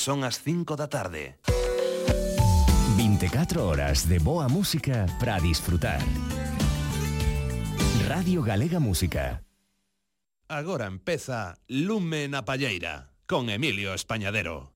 Son as 5 da tarde. 24 horas de boa música para disfrutar. Radio Galega Música. Agora empeza Lume na Palleira con Emilio Españadero.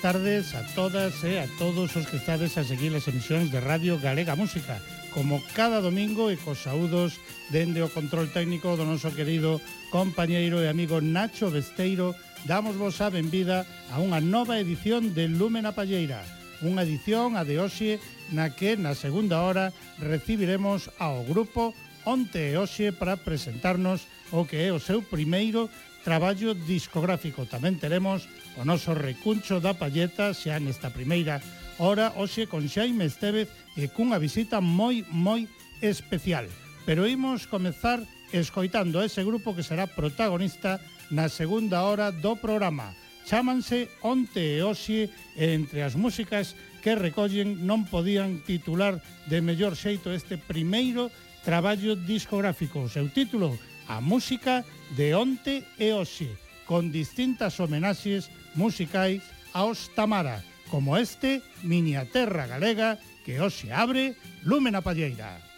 tardes a todas e a todos os que estades a seguir as emisións de Radio Galega Música como cada domingo e cos saúdos dende o control técnico do noso querido compañeiro e amigo Nacho Besteiro damos vos a benvida a unha nova edición de Lúmena Palleira unha edición a de hoxe na que na segunda hora recibiremos ao grupo Onte e Hoxe para presentarnos o que é o seu primeiro traballo discográfico. Tamén teremos O noso recuncho da palleta xa nesta primeira hora hoxe con Xaime Estevez e cunha visita moi, moi especial. Pero imos comezar escoitando ese grupo que será protagonista na segunda hora do programa. Chámanse Onte e Oxe e entre as músicas que recollen non podían titular de mellor xeito este primeiro traballo discográfico. O seu título, A Música de Onte e Oxe con distintas homenaxes musicais aos Tamara, como este Miña Terra Galega que hoxe abre Lúmena Palleira.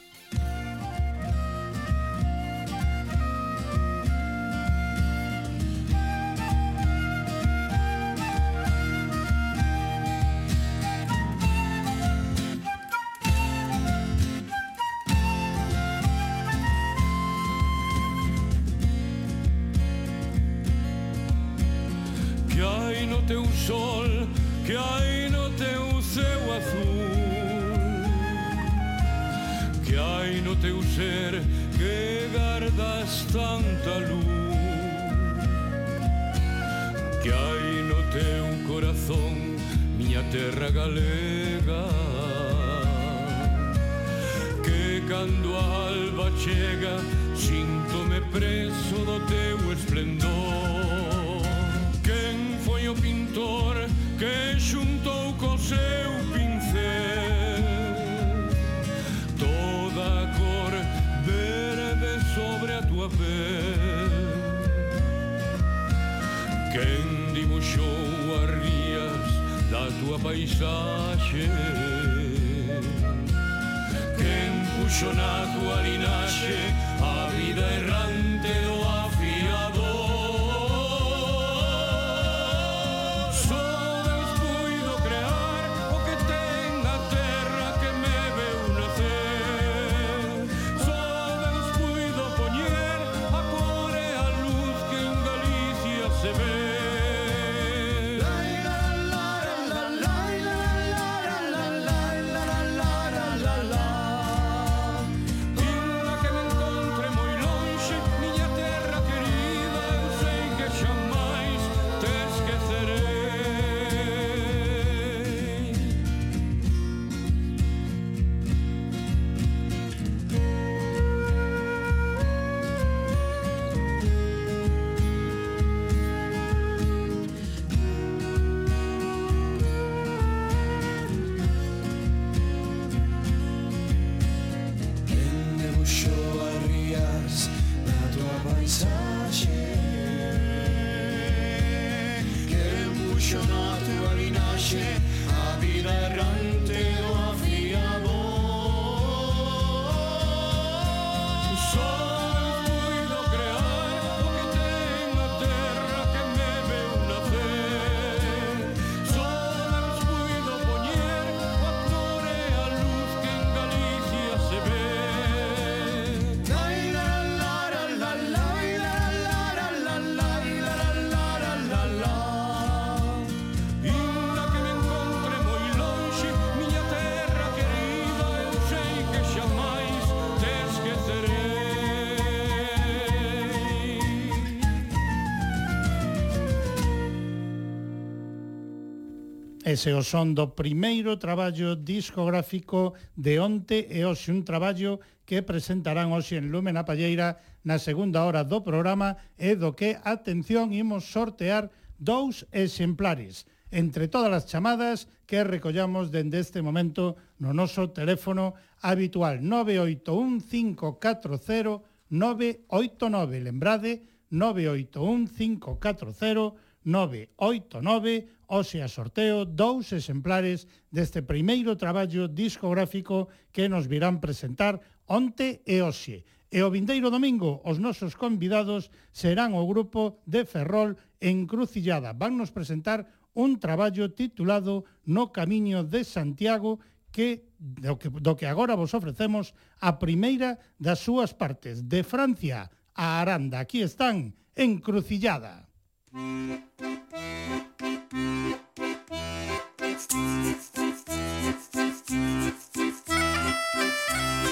Chega, síntome preso do teu Ese o son do primeiro traballo discográfico de onte e hoxe un traballo que presentarán hoxe en Lume na Palleira na segunda hora do programa e do que, atención, imos sortear dous exemplares entre todas as chamadas que recollamos dende este momento no noso teléfono habitual 981540989. Lembrade, 981540989 hoxe a sorteo dous exemplares deste primeiro traballo discográfico que nos virán presentar onte e hoxe. E o vindeiro domingo os nosos convidados serán o grupo de Ferrol en Crucillada. Vannos presentar un traballo titulado No Camiño de Santiago que do que, do que agora vos ofrecemos a primeira das súas partes de Francia a Aranda. Aquí están, en Crucillada. Thank you.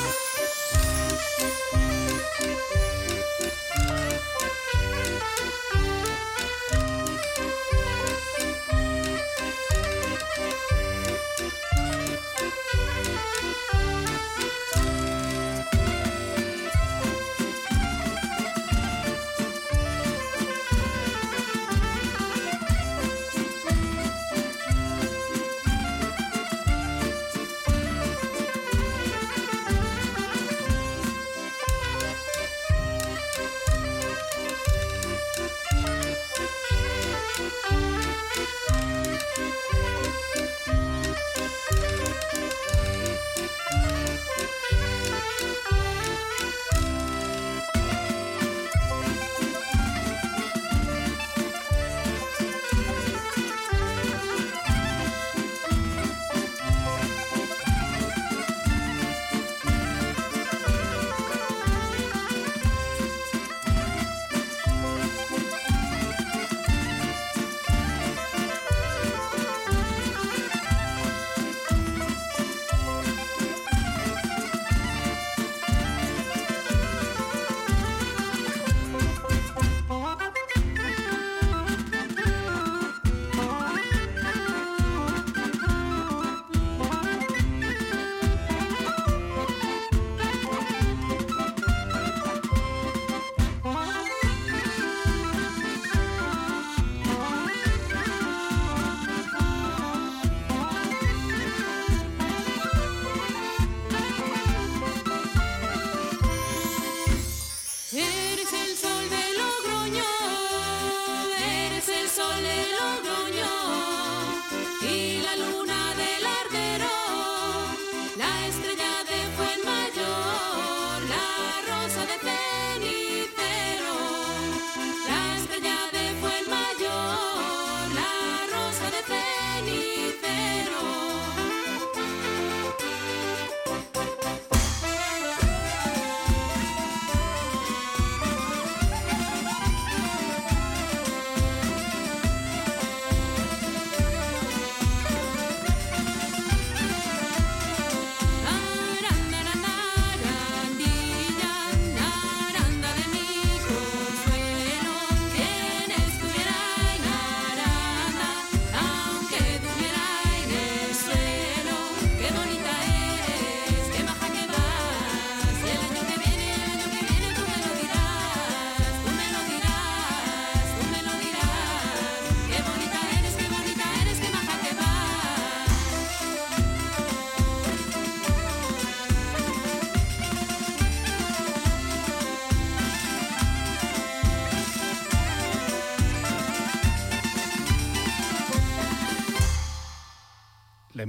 Música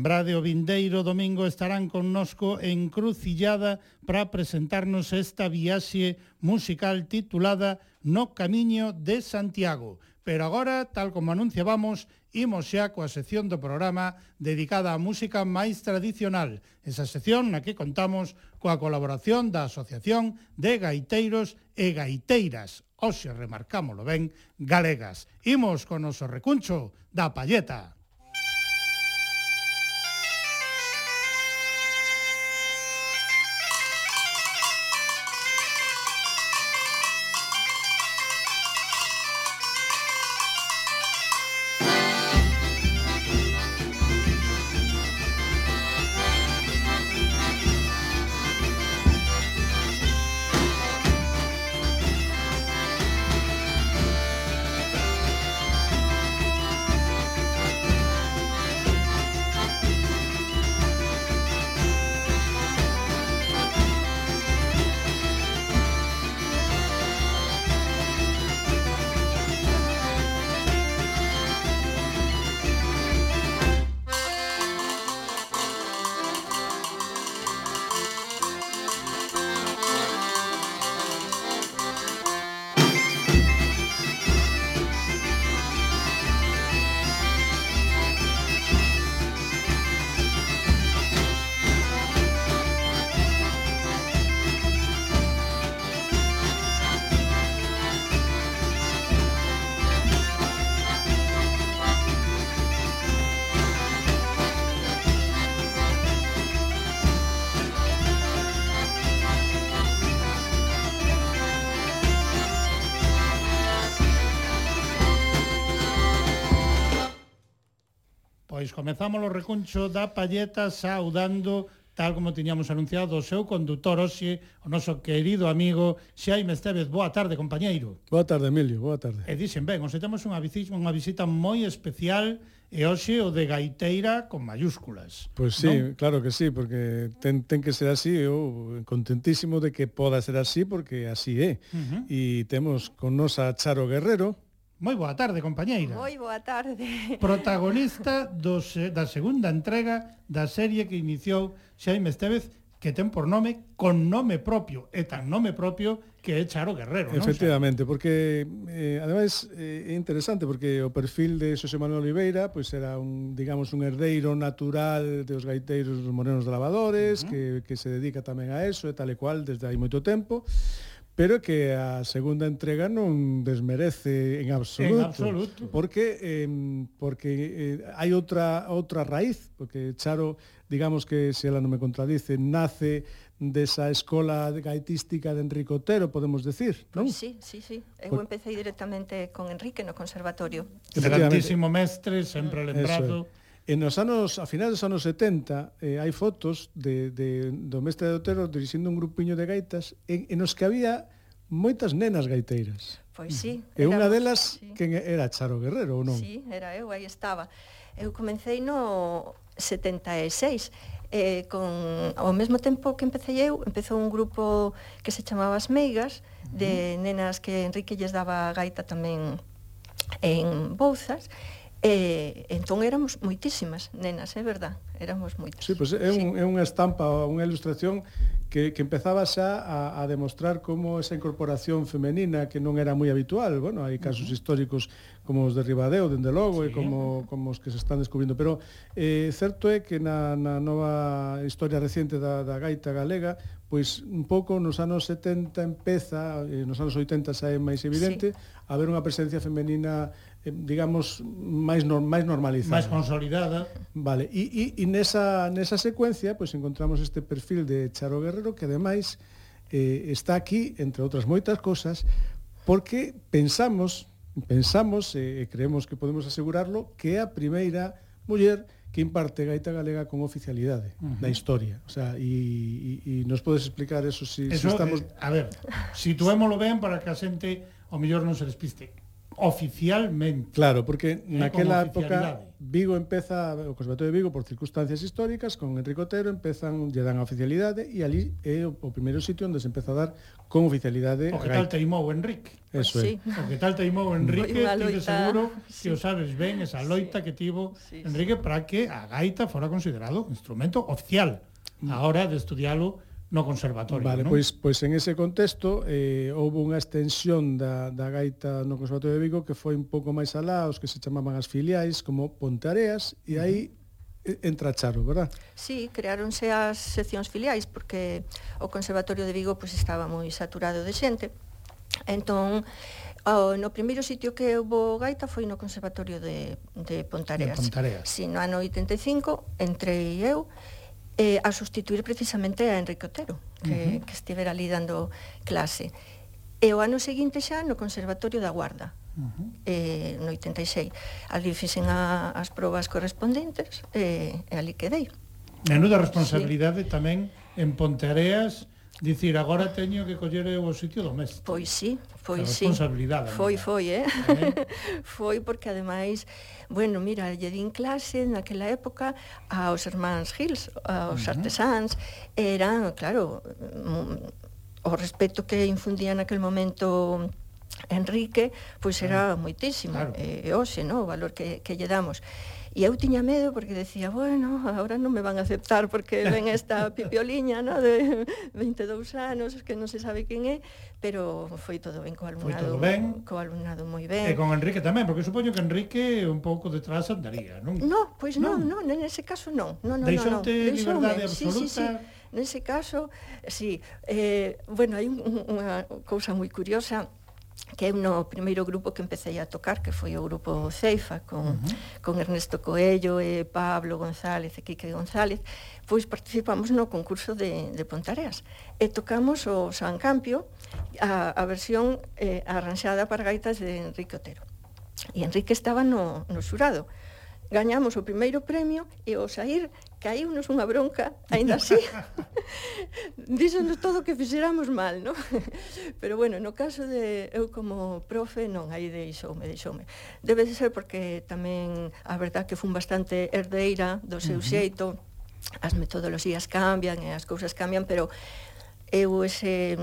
Lembrade, o vindeiro domingo estarán connosco en Crucillada para presentarnos esta viaxe musical titulada No Camiño de Santiago. Pero agora, tal como anunciábamos, imos xa coa sección do programa dedicada á música máis tradicional. Esa sección na que contamos coa colaboración da Asociación de Gaiteiros e Gaiteiras. Oxe, remarcámolo ben, galegas. Imos con noso recuncho da palleta. Comezamos o recuncho da palleta saudando tal como tiñamos anunciado o seu condutor hoxe, o noso querido amigo Xaime Estevez. Boa tarde, compañeiro. Boa tarde, Emilio, boa tarde. E dixen, ben, hoxe temos unha, visita, unha visita moi especial e hoxe o de gaiteira con mayúsculas. Pois pues sí, non? claro que sí, porque ten, ten que ser así, eu contentísimo de que poda ser así, porque así é. Uh -huh. E temos con nosa Charo Guerrero, Moi boa tarde, compañeira. Moi boa tarde. Protagonista do, eh, da segunda entrega da serie que iniciou Xaime Estevez que ten por nome con nome propio, e tan nome propio que é Charo Guerrero. Efectivamente, non? porque eh, ademais eh, é interesante porque o perfil de Xosé Manuel Oliveira pois pues, era un, digamos, un herdeiro natural dos gaiteiros dos morenos de lavadores, uh -huh. que, que se dedica tamén a eso e tal e cual desde hai moito tempo pero que a segunda entrega non desmerece en absoluto, en absoluto. porque eh, porque eh, hai outra outra raíz, porque Charo, digamos que se ela non me contradice, nace desa escola gaitística de Enrique Otero, podemos decir, non? Pois sí, sí, sí. Eu Por... empecé directamente con Enrique no conservatorio. Grandísimo mestre, sempre lembrado. Eso é En nos anos, a finais dos anos 70, eh, hai fotos de, de, do mestre de Otero dirixindo un grupiño de gaitas en, en os que había moitas nenas gaiteiras. Pois sí. E unha delas, sí. quen era Charo Guerrero, ou non? Sí, era eu, aí estaba. Eu comecei no 76, eh, con, ao mesmo tempo que empecé eu, empezou un grupo que se chamaba As Meigas, de nenas que Enrique lles daba gaita tamén en Bouzas, E, entón éramos moitísimas nenas, é verdad, éramos moitas. Sí, pois pues é, un, sí. é unha estampa, unha ilustración que, que empezaba xa a, a demostrar como esa incorporación femenina que non era moi habitual, bueno, hai casos uh -huh. históricos como os de Ribadeo, dende logo, sí. e como, como os que se están descubrindo, pero eh, certo é que na, na nova historia reciente da, da gaita galega, pois un pouco nos anos 70 empeza, eh, nos anos 80 xa é máis evidente, sí. a haber unha presencia femenina Eh, digamos, máis, no, máis normalizada. Máis consolidada. Vale, e, e, e nesa, nesa secuencia pois, encontramos este perfil de Charo Guerrero que ademais eh, está aquí, entre outras moitas cosas, porque pensamos, pensamos eh, e eh, creemos que podemos asegurarlo, que é a primeira muller que imparte gaita galega con oficialidade uh -huh. da historia. O sea, e, e, e nos podes explicar eso si, eso, si estamos... Eh, a ver, situémolo ben para que a xente o mellor non se despiste oficialmente. Claro, porque eh, naquela época Vigo empeza, o Conservatorio de Vigo por circunstancias históricas, con Enrique Otero empezan, lle dan a oficialidade e ali é o, o primeiro sitio onde se empeza a dar con oficialidade. O que tal teimou Enrique. Eso sí. é. O que tal teimou Enrique, tive seguro sí. que o sabes ben esa loita sí. que tivo sí, sí. Enrique para que a gaita fora considerado instrumento oficial. A hora de estudialo no conservatorio. Vale, non? pois, pois en ese contexto eh, houve unha extensión da, da gaita no Conservatorio de Vigo que foi un pouco máis alá, os que se chamaban as filiais, como Ponteareas, e aí uh -huh entra Charo, verdad? Sí, creáronse as seccións filiais porque o Conservatorio de Vigo pois, estaba moi saturado de xente. Entón, Oh, no primeiro sitio que houve gaita foi no Conservatorio de, de Pontareas. De Pontareas. Sí, no ano 85 entrei eu eh, a sustituir precisamente a Enrique Otero, que, uh -huh. que estivera ali dando clase. E o ano seguinte xa no Conservatorio da Guarda, uh -huh. eh, no 86. Ali fixen a, as probas correspondentes eh, e ali quedei. Menuda responsabilidade sí. tamén en Ponteareas, Dicir, agora teño que coller eu o sitio do mestre. Pois sí, pois foi sí. Responsabilidade. Foi, foi, eh? eh? foi porque ademais bueno, mira, lle din clase naquela época aos irmáns Gils, aos uh -huh. artesáns, eran, claro, mm, o respeto que infundía naquel momento Enrique, pois era moitísimo, claro. e eh, hoxe, no, o valor que, que lle damos. E eu tiña medo porque decía, bueno, agora non me van a aceptar porque ven esta pipioliña, no, de 22 anos, que non se sabe quen é, pero foi todo ben co alumnado. Foi todo ben. Co alumnado moi ben. E con Enrique tamén, porque supoño que Enrique un pouco detrás andaría, non? No, pois pues non, non, non, nese caso non. No, no, Deixonte no, no. liberdade absoluta. Sí, sí, sí. Nese caso, sí. Eh, bueno, hai un, unha cousa moi curiosa que eu no primeiro grupo que empecé a tocar, que foi o grupo Ceifa, con, uh -huh. con Ernesto Coello e Pablo González e Quique González, pois participamos no concurso de, de Pontareas. E tocamos o San Campio, a, a versión eh, arranxada para gaitas de Enrique Otero. E Enrique estaba no, no xurado. Uh gañamos o primeiro premio e ao sair caíunos unha bronca, aínda así, díxonos todo que fixéramos mal, no? Pero bueno, no caso de eu como profe, non, aí deixoume, deixoume. Debe de ser porque tamén a verdad que fun bastante herdeira do seu xeito, as metodoloxías cambian e as cousas cambian, pero eu ese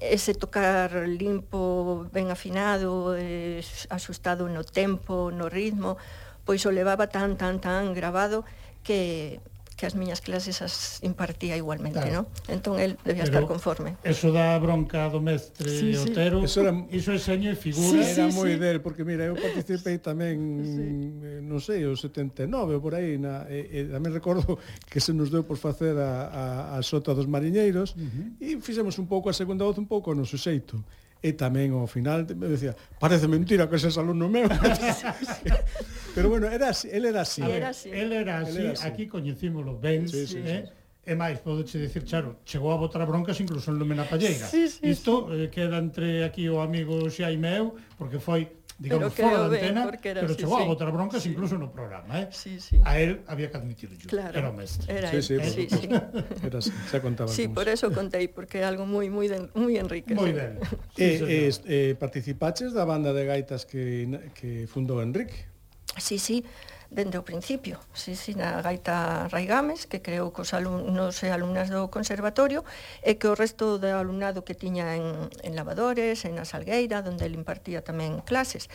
ese tocar limpo, ben afinado, eh, axustado no tempo, no ritmo, pois o levaba tan, tan, tan grabado que que as miñas clases as impartía igualmente, claro. non? Entón el debía Pero estar conforme. Eso da bronca do mestre sí, sí. Otero. Eso era iso é e figura, sí, era sí, moi sí. del, porque mira, eu participei tamén sí. Eh, non sei, o 79 por aí na e, e tamén recordo que se nos deu por facer a a, a sota dos mariñeiros uh -huh. e fixemos un pouco a segunda voz un pouco no noso xeito e tamén ao final me decía, parece mentira que ese alumno meu Pero bueno, era así, él era así. Ver, era así. Él era así, él era así, aquí coñecímoslo ben, sí, sí, eh? sí, sí. E máis, podeche dicir, Charo, chegou a botar broncas incluso en Lumena Palleira. Sí, sí, Isto sí. Eh, queda entre aquí o amigo Xaime eu, porque foi digamos, pero fora da antena, era, pero sí, chegou sí. a botar broncas sí. incluso no programa, eh? Sí, sí. A él había que admitirlo. Claro. Era o mestre. Era sí, sí, sí, sí. Era así, xa contaba. Sí, por eso contei, porque é algo moi moi moi enrique. Moi ben. Sí, eh, eh, eh, participaches da banda de gaitas que, que fundou Enrique? Sí, sí, dende o principio. Sí, sí, na gaita Raigames, que creou cos alumnos e alumnas do conservatorio, e que o resto do alumnado que tiña en, en Lavadores, en a Salgueira, onde ele impartía tamén clases.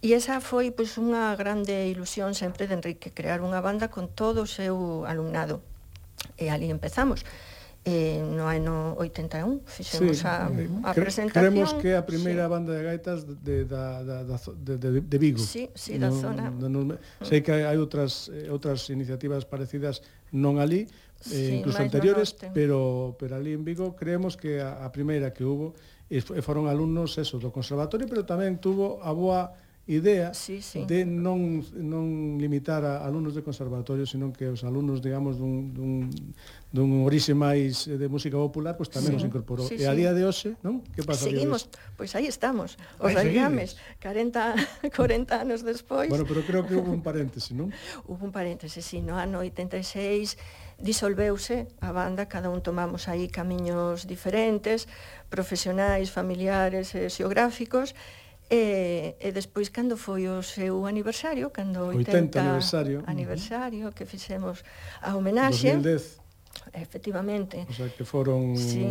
E esa foi pois, unha grande ilusión sempre de Enrique, crear unha banda con todo o seu alumnado. E ali empezamos eh, no ano 81 fixemos sí, a, a cre presentación. Creemos que a primeira sí. banda de gaitas de, da, da, da, de, de, de Vigo. Sí, sí, da no, zona. no, no, Sei que hai outras eh, outras iniciativas parecidas non ali eh, sí, incluso anteriores pero, pero ali en Vigo creemos que a, a primeira que hubo e foron alumnos eso, do conservatorio pero tamén tuvo a boa idea sí, sí. de non, non limitar a alumnos de conservatorio, senón que os alumnos, digamos, dun, dun, dun orixe máis de música popular, pois tamén sí. os incorporou. Sí, sí. E a día de hoxe, non? Que pasa Seguimos, pois aí estamos, os aliames, 40, 40 anos despois. Bueno, pero creo que hubo un paréntese, non? hubo un paréntese, sí, no ano 86 disolveuse a banda, cada un tomamos aí camiños diferentes, profesionais, familiares e xeográficos, E, e despois cando foi o seu aniversario, cando 80, 80 aniversario, aniversario uh -huh. que fixemos a homenaxe 2010. Efectivamente. O sea que foron sí.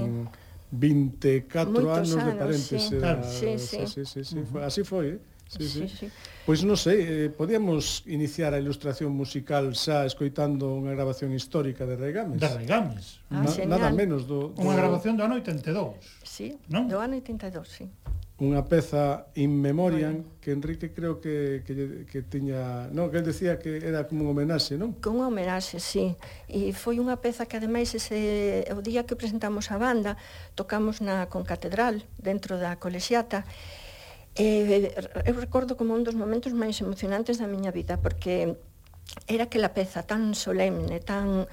24 Moitos anos, anos de paréntese. Sí, eh, claro. sí, sí. sí, sí, sí. Uh -huh. Así foi, eh? Sí, sí. sí, sí. Pois non sei, eh, podíamos iniciar a ilustración musical xa escoitando unha grabación histórica de Regames. De Regames. Ah, Na, nada menos do, do... Unha grabación do ano 82. Sí, non? do ano 82, sí unha peza in memoriam que Enrique creo que, que, que tiña, non, que el decía que era como un homenaxe, non? Como un homenaxe, sí. E foi unha peza que ademais ese o día que presentamos a banda tocamos na concatedral dentro da colexiata e eu recordo como un dos momentos máis emocionantes da miña vida porque era aquela peza tan solemne, tan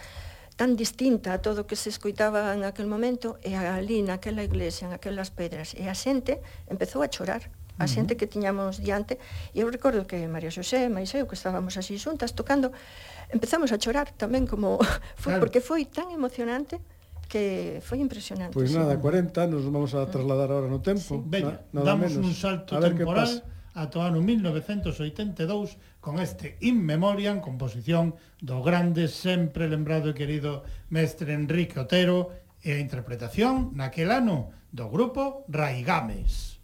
tan distinta a todo o que se escoitaba en aquel momento e ali naquela iglesia, en aquelas pedras e a xente empezou a chorar a xente que tiñamos diante e eu recordo que María Xosé, mais eu que estábamos así xuntas tocando empezamos a chorar tamén como foi claro. porque foi tan emocionante que foi impresionante. Pois pues nada, sí. 40 nos vamos a trasladar agora no tempo. Sí. Veña, na, nada damos menos. un salto a ver temporal. Que pasa ata o ano 1982 con este In Memoriam, composición do grande, sempre lembrado e querido mestre Enrique Otero e a interpretación naquel ano do grupo Raigames.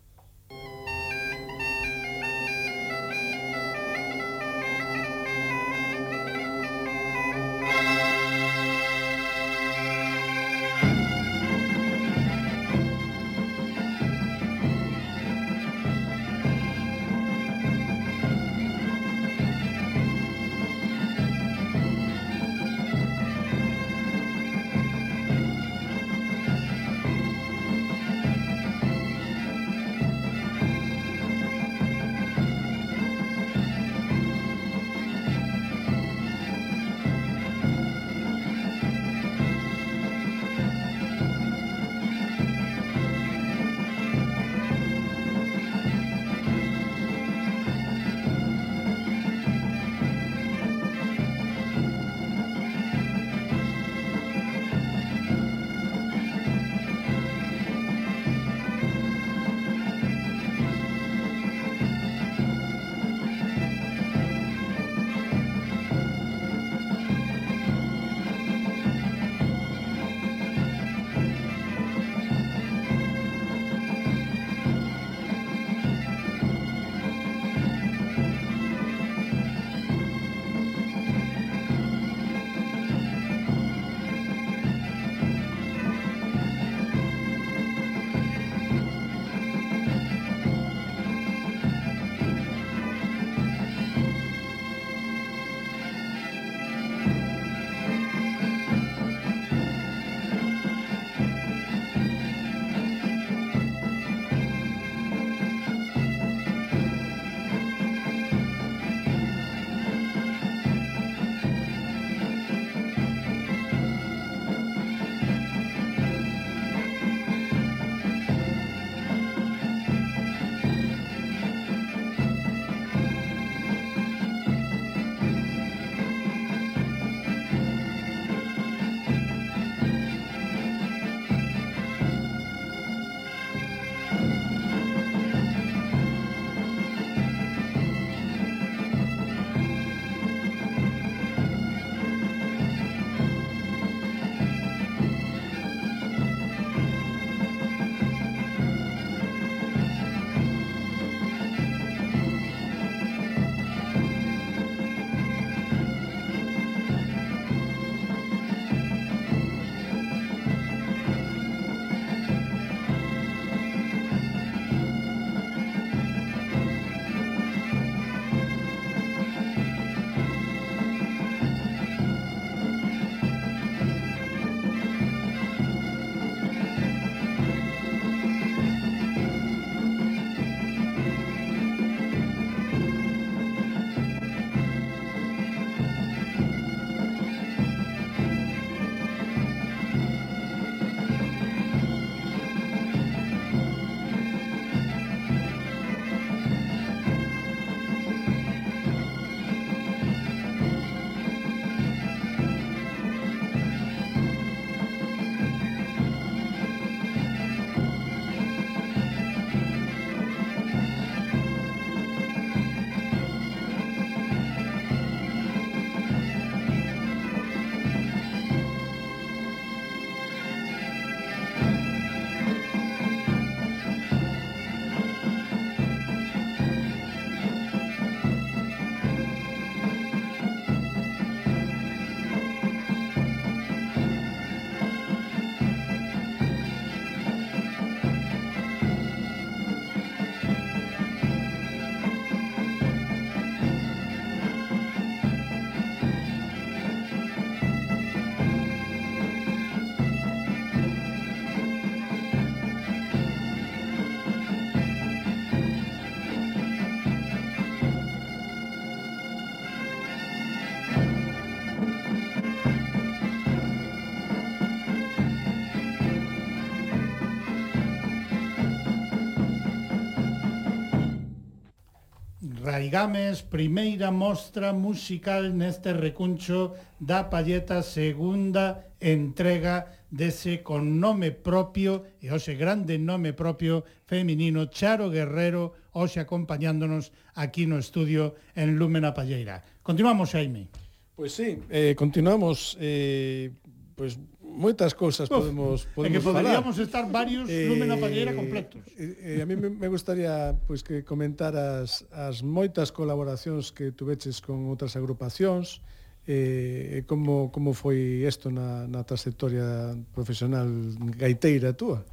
Gámez, primeira mostra musical neste recuncho da Palleta, segunda entrega dese con nome propio e hoxe grande nome propio feminino Charo Guerrero, hoxe acompañándonos aquí no estudio en Lúmena Palleira. Continuamos, Jaime. Pois pues sí, eh, continuamos eh, pues moitas cousas podemos podemos en que poderíamos falar. estar varios eh, lume na palleira completos. Eh, eh, a mí me gustaría pois pues, que comentaras as moitas colaboracións que tuveches con outras agrupacións eh, como como foi isto na na trayectoria profesional gaiteira túa.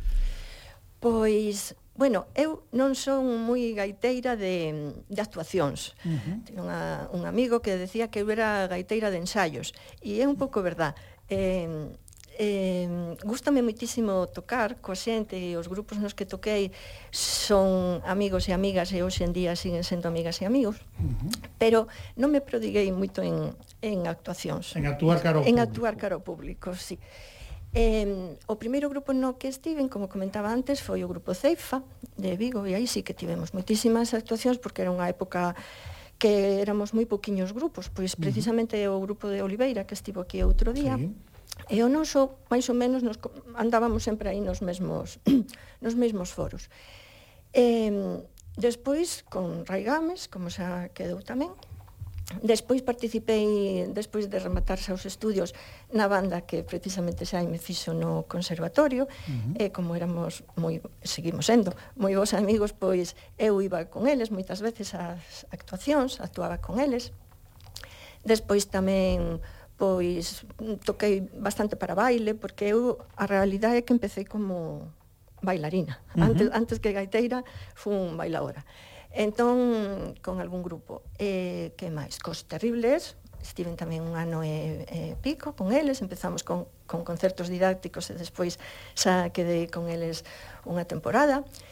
Pois Bueno, eu non son moi gaiteira de, de actuacións. Uh -huh. Tenho unha, un amigo que decía que eu era gaiteira de ensaios. E é un pouco verdad. Eh, eh, gustame moitísimo tocar coa xente e os grupos nos que toquei son amigos e amigas e hoxe en día siguen sendo amigas e amigos uh -huh. pero non me prodiguei moito en, en actuacións en actuar caro en público. actuar caro público, sí Eh, o primeiro grupo no que estiven, como comentaba antes, foi o grupo Ceifa de Vigo e aí sí que tivemos moitísimas actuacións porque era unha época que éramos moi poquiños grupos, pois precisamente uh -huh. o grupo de Oliveira que estivo aquí outro día. Sí E o noso, máis ou menos, nos andábamos sempre aí nos mesmos, nos mesmos foros. E, despois, con Raigames, como xa quedou tamén, Despois participei, despois de rematarse aos estudios, na banda que precisamente xa me fixo no conservatorio, uh -huh. e como éramos moi, seguimos sendo, moi bons amigos, pois eu iba con eles moitas veces ás actuacións, actuaba con eles. Despois tamén pois toquei bastante para baile, porque eu a realidade é que empecé como bailarina. Uh -huh. Antes, antes que gaiteira, fun bailadora. Entón, con algún grupo. Eh, e, que máis? Cos terribles, estiven tamén un ano e, e pico con eles, empezamos con, con concertos didácticos e despois xa quedei con eles unha temporada. E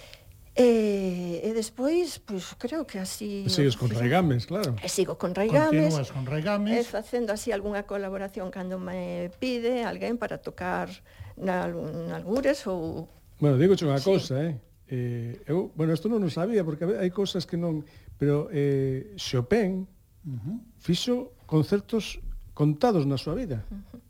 E, e despois, pois creo que así... E sigues con Raigames, claro. E sigo con Raigames. Continúas con Reigames. E facendo así algunha colaboración cando me pide alguén para tocar na, na algures ou... Bueno, digo unha sí. cosa, eh? eh? Eu, bueno, isto non o sabía, porque hai cousas que non... Pero eh, Chopin uh -huh. fixo concertos contados na súa vida. Uh -huh.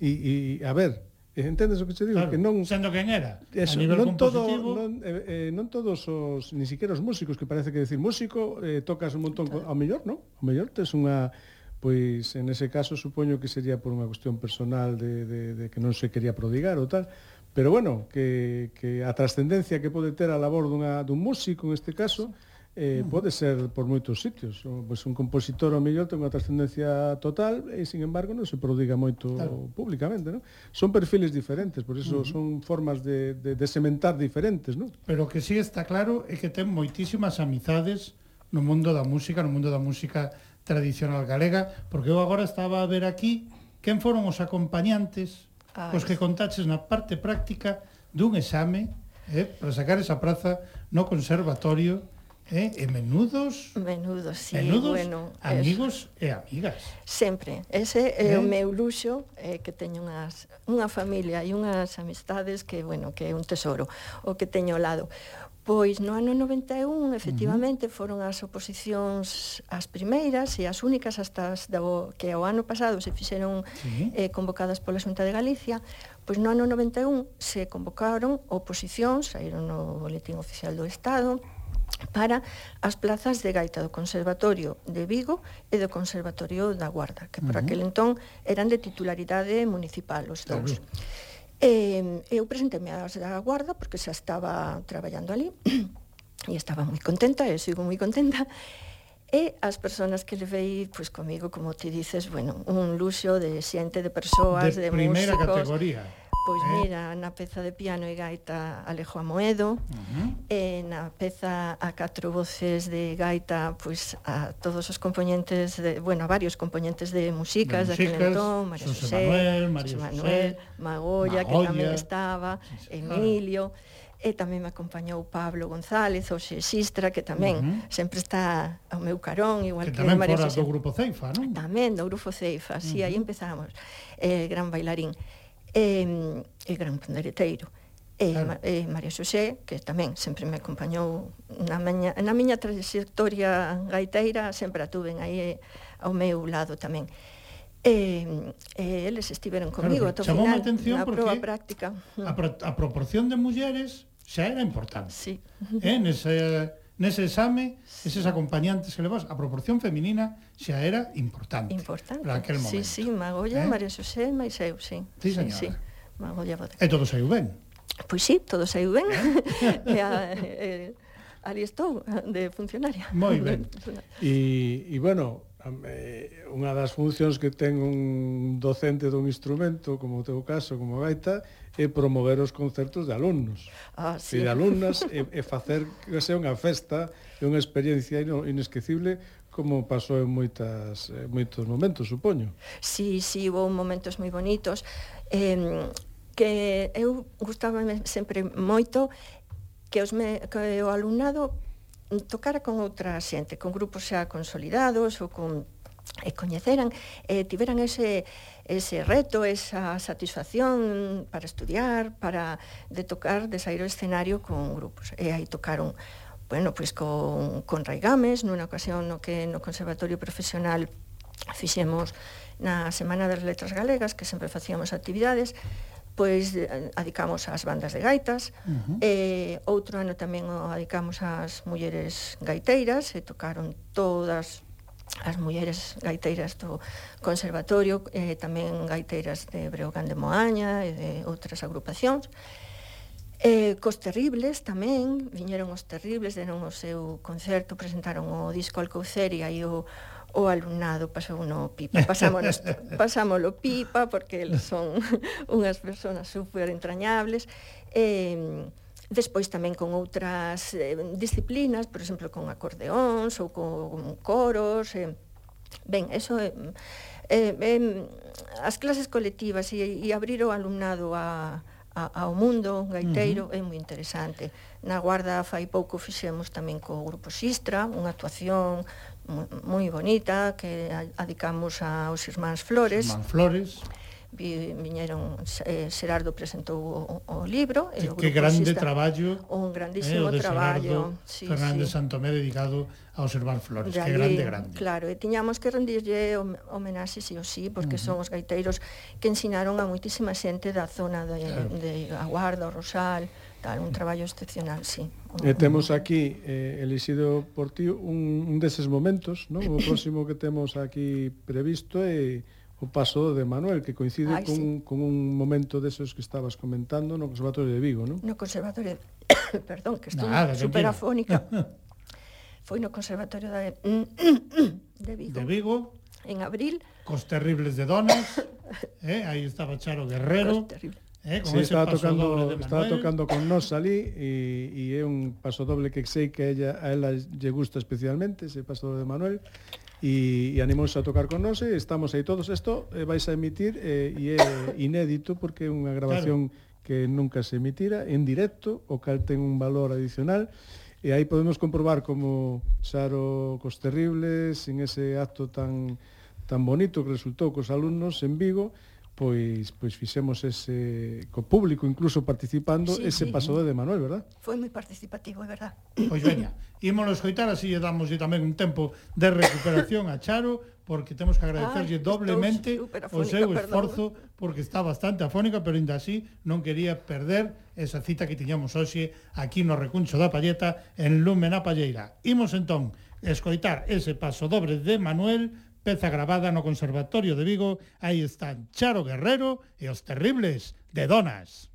e, e, a ver, Eh, entendes o que te digo? Claro, que non sendo quen era. Eso, a nivel non todo non, eh, eh, non todos os ni siquiera os músicos que parece que decir músico eh, tocas un montón claro. ao mellor, non? Ao mellor tes unha pois en ese caso supoño que sería por unha cuestión personal de, de, de que non se quería prodigar ou tal, pero bueno, que, que a trascendencia que pode ter a labor dunha, dun músico en este caso, sí eh, pode ser por moitos sitios. O, pois un compositor ao mellor ten unha trascendencia total e, sin embargo, non se prodiga moito claro. públicamente. Non? Son perfiles diferentes, por iso uh -huh. son formas de, de, de sementar diferentes. Non? Pero que sí está claro é que ten moitísimas amizades no mundo da música, no mundo da música tradicional galega, porque eu agora estaba a ver aquí quen foron os acompañantes ah, os que contaches na parte práctica dun exame eh, para sacar esa praza no conservatorio eh? e menudos menudos, sí, menudos bueno, amigos e amigas. Sempre, ese é eh? o meu luxo eh, que teño unhas, unha familia e unhas amistades que, bueno, que é un tesoro o que teño ao lado. Pois no ano 91 efectivamente uh -huh. foron as oposicións as primeiras e as únicas hasta as do, que o ano pasado se fixeron sí. eh, convocadas pola Xunta de Galicia Pois no ano 91 se convocaron oposicións, saíron no Boletín Oficial do Estado, para as plazas de gaita do Conservatorio de Vigo e do Conservatorio da Guarda, que por uh -huh. aquel entón eran de titularidade municipal os dous. Eh, -huh. Eu presenteme ás da Guarda porque xa estaba traballando ali e estaba moi contenta, e sigo moi contenta. E as persoas que levei, pois pues, comigo, como ti dices, bueno, un luxo de xente, de persoas, de, de músicos... De primeira categoría Pois eh? mira, na peza de piano e gaita Alejo Amoedo, uh -huh. e na peza a catro voces de gaita, pois a todos os componentes de, bueno, a varios componentes de músicas daquele entón, María José, José Manuel, María José Manuel, Magolla, que tamén estaba, sí, sí, Emilio, e tamén me acompañou Pablo González, o Xistra, que tamén uh -huh. sempre está ao meu carón, igual que, que tamén María fora do Grupo Ceifa, non? Tamén do Grupo Ceifa, uh -huh. si, sí, aí empezamos, eh, gran bailarín e, e gran pandereteiro. E, eh, claro. e eh, María Xosé, que tamén sempre me acompañou na miña, na miña trayectoria gaiteira, sempre a tuven aí eh, ao meu lado tamén. E, e eles estiveron comigo claro, ata o final, na proba práctica. A, pro, a proporción de mulleres xa era importante. Sí. Eh, nese, nese exame, eses acompañantes que levas, a proporción feminina xa era importante. Importante. Para aquel momento. Sí, sí, Magolla, eh? María Xosé, mais eu, sí. Sí, señora. Sí, sí. Magolla, E todo saiu ben. Pois sí, todo saiu ben. e a, e, ali estou, de funcionaria. Moi ben. E, e bueno, eh, unha das funcións que ten un docente dun instrumento, como o teu caso, como a gaita, e promover os concertos de alumnos ah, sí. e de alumnas e, e facer que sea unha festa e unha experiencia inesquecible como pasou en moitas, en moitos momentos, supoño. Sí, sí, houve momentos moi bonitos. Eh, que eu gustaba sempre moito que, os me, que o alumnado tocara con outra xente, con grupos xa consolidados ou con e coñeceran, e tiveran ese ese reto, esa satisfacción para estudiar, para de tocar, de sair ao escenario con grupos. Eh, e aí tocaron bueno, pois con, con Raigames, nunha ocasión no que no Conservatorio Profesional fixemos na Semana das Letras Galegas, que sempre facíamos actividades, pois adicamos ás bandas de gaitas, uh eh, -huh. e outro ano tamén o oh, adicamos ás mulleres gaiteiras, e tocaron todas as mulleres gaiteiras do Conservatorio, eh, tamén gaiteiras de Breogán de Moaña e de outras agrupacións. Eh, cos Terribles tamén, viñeron os Terribles, deron o seu concerto, presentaron o disco Alcouceria e o, o alumnado pasou no pipa. Pasámonos, pasámolo pipa porque eles son unhas personas super entrañables. Eh, Despois tamén con outras eh, disciplinas, por exemplo, con acordeóns ou con coros. Eh. Ben, eso é... Eh, eh, as clases colectivas e, e abrir o alumnado a, a, ao mundo gaiteiro uh -huh. é moi interesante. Na Guarda fai pouco fixemos tamén co grupo Sistra unha actuación moi bonita que adicamos aos irmáns Flores. Irmán Flores vi, viñeron eh, Xerardo presentou o, o libro e o que grande traballo un grandísimo eh, traballo Gerardo, sí, Fernández sí. Santomé dedicado a observar flores de que ali, grande, grande claro, e tiñamos que rendirlle homenaxe sí o sí, porque uh -huh. son os gaiteiros que ensinaron a moitísima xente da zona de, claro. de Aguarda, o Rosal tal, un traballo excepcional, sí E temos aquí, eh, elixido por ti, un, un deses momentos, non? o próximo que temos aquí previsto e eh, o paso de Manuel, que coincide Ay, con, sí. con un momento desos que estabas comentando no Conservatorio de Vigo, non? No Conservatorio, perdón, que estou Nada, superafónica. Foi no Conservatorio de, de Vigo. De Vigo. En abril. Cos terribles de donas. eh, aí estaba Charo Guerrero. Cos terribles. Eh, con sí, ese estaba, tocando, estaba tocando con nós ali e, e é un paso doble que sei que a ella, a ela lle gusta especialmente ese paso doble de Manuel e, e animouse a tocar con nós e estamos aí todos isto eh, vais a emitir eh, e é inédito porque é unha grabación claro. que nunca se emitira en directo o cal ten un valor adicional e aí podemos comprobar como Xaro Costerribles sin ese acto tan tan bonito que resultou cos alumnos en Vigo pois pois fixemos ese co público incluso participando sí, ese sí. paso de Manuel, verdad? Foi moi participativo, é verdad. Pois veña, ímolo escoitar así e damos tamén un tempo de recuperación a Charo porque temos que agradecerlle Ay, doblemente afónica, o seu esforzo perdón. porque está bastante afónica, pero ainda así non quería perder esa cita que tiñamos hoxe aquí no recuncho da Palleta en Lumen a Palleira. Imos entón escoitar ese paso dobre de Manuel peza grabada no Conservatorio de Vigo, aí están Charo Guerrero e os terribles de Donas.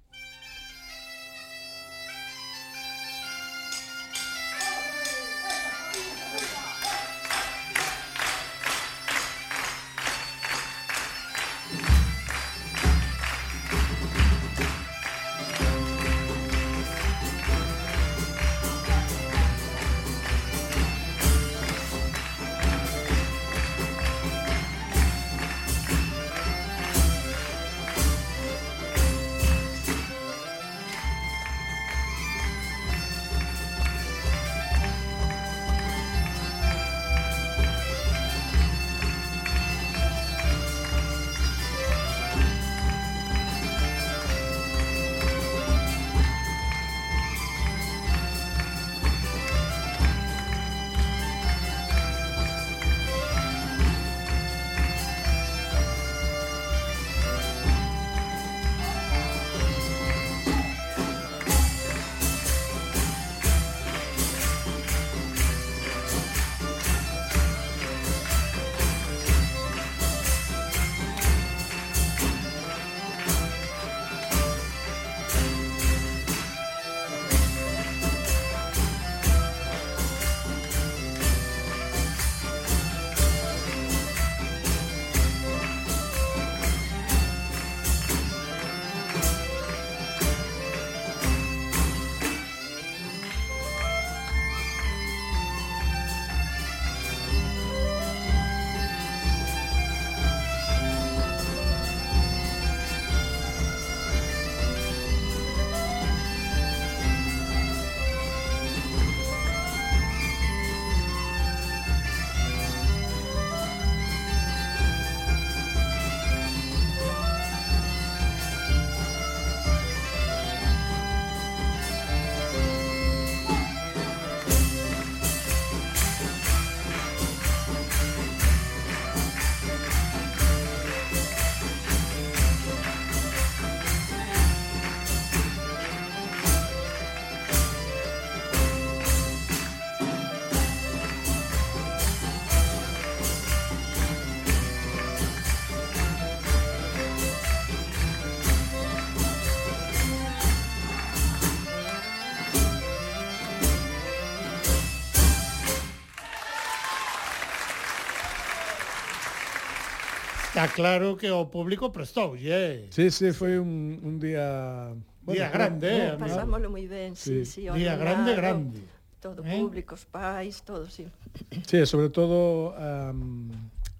está claro que o público prestoulle. Sí, sí, foi un, un día... Bueno, día grande, eh, no, Pasámoslo moi ben, sí, sí. sí día grande, grande. Todo eh? público, os pais, todo, sí. Sí, sobre todo um,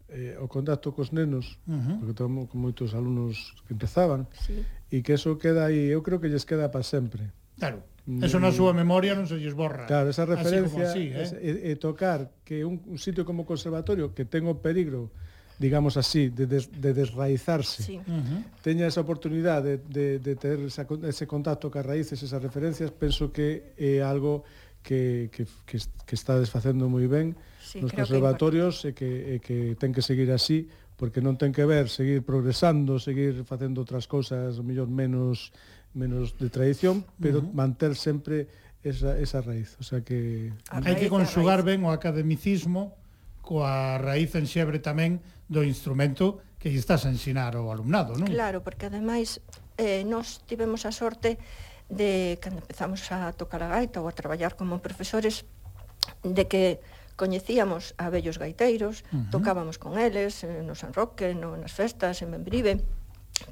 eh, o contacto cos nenos, uh -huh. porque tamo con moitos alumnos que empezaban, sí. e que eso queda aí, eu creo que lles queda para sempre. Claro. Mm. Eso na súa memoria non se lles borra. Claro, esa referencia así como así, eh? es, e, e tocar que un, un sitio como o conservatorio que ten o peligro digamos así, de, des, de desraizarse, sí. uh -huh. teña esa oportunidade de, de, de ter esa, ese contacto ca raíces, esas referencias, penso que é algo que, que, que, que está desfacendo moi ben sí, nos conservatorios que e que, e que ten que seguir así, porque non ten que ver seguir progresando, seguir facendo outras cousas, o mellor menos menos de tradición, pero uh -huh. manter sempre esa, esa raíz. O sea que... Hai que conxugar ben o academicismo coa raíz en xebre tamén do instrumento que lle estás a ensinar ao alumnado, non? Claro, porque ademais eh, nos tivemos a sorte de cando empezamos a tocar a gaita ou a traballar como profesores de que coñecíamos a bellos gaiteiros, uh -huh. tocábamos con eles eh, no San Roque, no, nas festas, en Membrive,